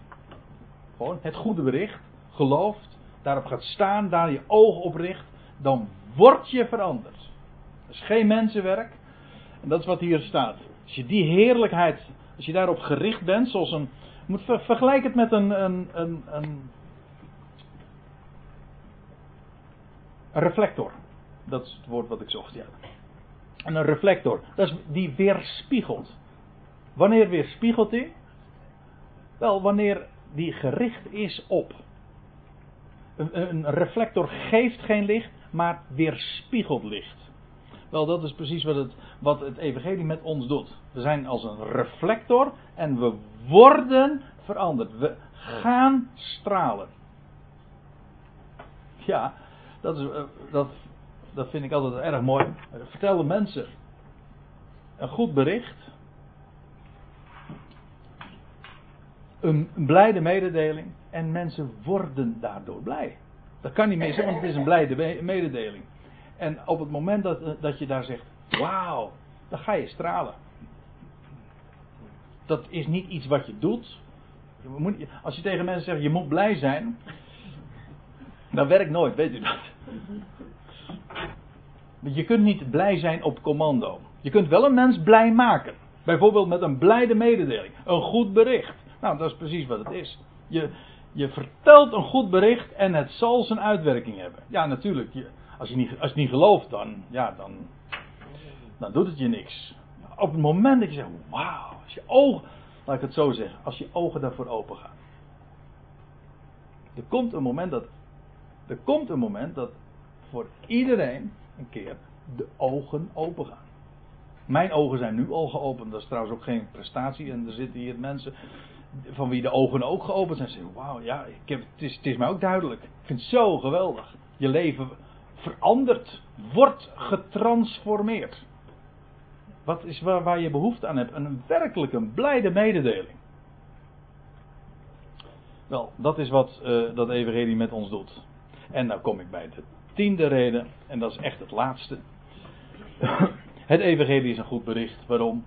gewoon het goede bericht, gelooft, daarop gaat staan, daar je oog op richt, dan word je veranderd. Dat is geen mensenwerk. En dat is wat hier staat. Als je die heerlijkheid, als je daarop gericht bent, zoals een. Moet ver, vergelijk het met een, een, een, een, reflector. Dat is het woord wat ik zocht, ja. En een reflector, dat is, die weerspiegelt. Wanneer weerspiegelt hij? Wel, wanneer die gericht is op. Een, een reflector geeft geen licht, maar weerspiegelt licht. Wel, dat is precies wat het, wat het Evangelie met ons doet. We zijn als een reflector en we worden veranderd. We gaan stralen. Ja, dat, is, eh, dat, dat vind ik altijd erg mooi. Vertel mensen een goed bericht. Een blijde mededeling. En mensen worden daardoor blij. Dat kan niet meer zijn, want het is een blijde mededeling. En op het moment dat, dat je daar zegt, wauw, dan ga je stralen. Dat is niet iets wat je doet. Als je tegen mensen zegt, je moet blij zijn, dan werkt nooit, weet u dat. Je kunt niet blij zijn op commando. Je kunt wel een mens blij maken. Bijvoorbeeld met een blijde mededeling. Een goed bericht. Nou, dat is precies wat het is. Je, je vertelt een goed bericht en het zal zijn uitwerking hebben. Ja, natuurlijk. Als je niet, als je niet gelooft, dan, ja, dan, dan doet het je niks. Op het moment dat je zegt, wauw, als je ogen, laat ik het zo zeggen, als je ogen daarvoor open gaan. Er komt een moment dat, er komt een moment dat voor iedereen een keer de ogen open gaan. Mijn ogen zijn nu al geopend, dat is trouwens ook geen prestatie. En er zitten hier mensen van wie de ogen ook geopend zijn. Ze zeggen, wauw, ja, ik heb, het, is, het is mij ook duidelijk. Ik vind het zo geweldig. Je leven verandert, wordt getransformeerd. Wat is waar, waar je behoefte aan hebt? Een werkelijk een blijde mededeling. Wel, dat is wat uh, dat evangelie met ons doet. En nou kom ik bij de tiende reden, en dat is echt het laatste. Het evangelie is een goed bericht. Waarom?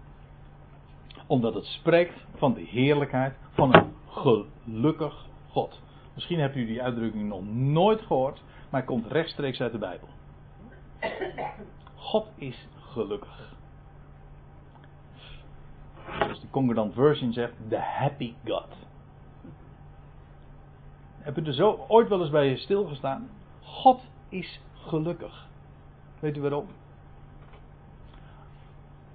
Omdat het spreekt van de heerlijkheid van een gelukkig God. Misschien hebt u die uitdrukking nog nooit gehoord, maar komt rechtstreeks uit de Bijbel. God is gelukkig. Zoals de Concordant Version zegt, the happy God. Heb je er zo ooit wel eens bij je stilgestaan? God is gelukkig. Weet u waarom?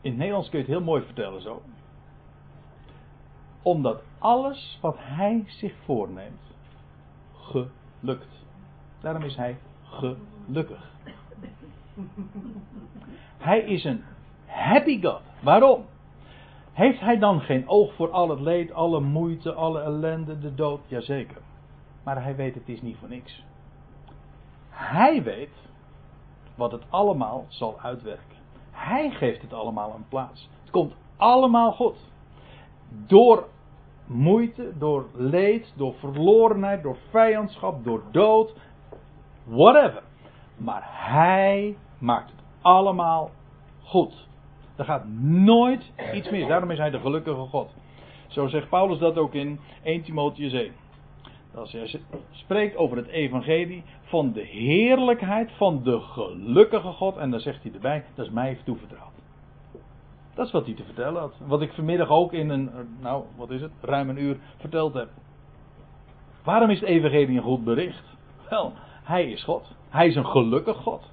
In het Nederlands kun je het heel mooi vertellen zo. Omdat alles wat hij zich voorneemt, gelukt. Daarom is hij gelukkig. Hij is een happy God. Waarom? Heeft hij dan geen oog voor al het leed, alle moeite, alle ellende, de dood? Jazeker. Maar hij weet het is niet voor niks. Hij weet wat het allemaal zal uitwerken. Hij geeft het allemaal een plaats. Het komt allemaal goed. Door moeite, door leed, door verlorenheid, door vijandschap, door dood, whatever. Maar hij maakt het allemaal goed. Er gaat nooit iets mis. Daarom is hij de gelukkige God. Zo zegt Paulus dat ook in 1 Timotheus 1. Als hij spreekt over het evangelie van de heerlijkheid van de gelukkige God. En dan zegt hij erbij, dat is mij toevertrouwd. Dat is wat hij te vertellen had. Wat ik vanmiddag ook in een, nou wat is het, ruim een uur verteld heb. Waarom is het evangelie een goed bericht? Wel, hij is God. Hij is een gelukkig God.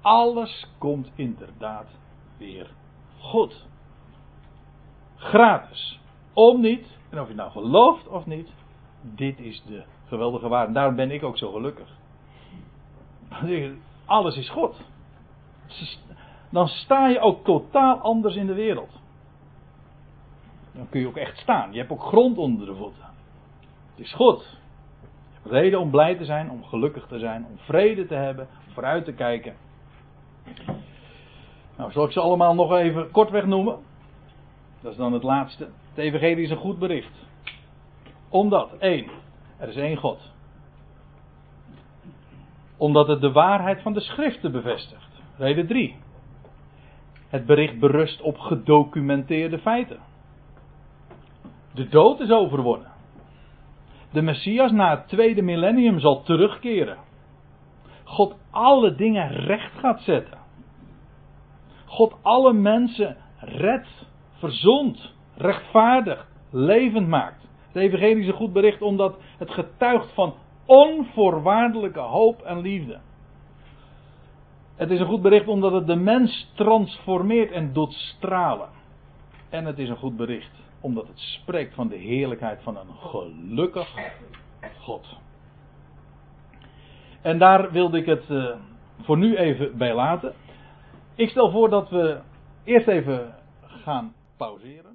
Alles komt inderdaad weer goed. Gratis. Om niet, en of je nou gelooft of niet, dit is de geweldige waarde. Daarom ben ik ook zo gelukkig. Alles is God. Dan sta je ook totaal anders in de wereld. Dan kun je ook echt staan. Je hebt ook grond onder de voeten. Het is goed. Reden om blij te zijn, om gelukkig te zijn, om vrede te hebben, om vooruit te kijken. Nou, zal ik ze allemaal nog even kortweg noemen? Dat is dan het laatste. Het evangelie is een goed bericht. Omdat, één, er is één God. Omdat het de waarheid van de schriften bevestigt. Reden 3. Het bericht berust op gedocumenteerde feiten. De dood is overwonnen. De Messias na het tweede millennium zal terugkeren. God alle dingen recht gaat zetten. God alle mensen redt, verzond, rechtvaardigt, levend maakt. Het evangelie is een goed bericht omdat het getuigt van onvoorwaardelijke hoop en liefde. Het is een goed bericht omdat het de mens transformeert en doet stralen. En het is een goed bericht omdat het spreekt van de heerlijkheid van een gelukkig God. En daar wilde ik het uh, voor nu even bij laten. Ik stel voor dat we eerst even gaan pauzeren.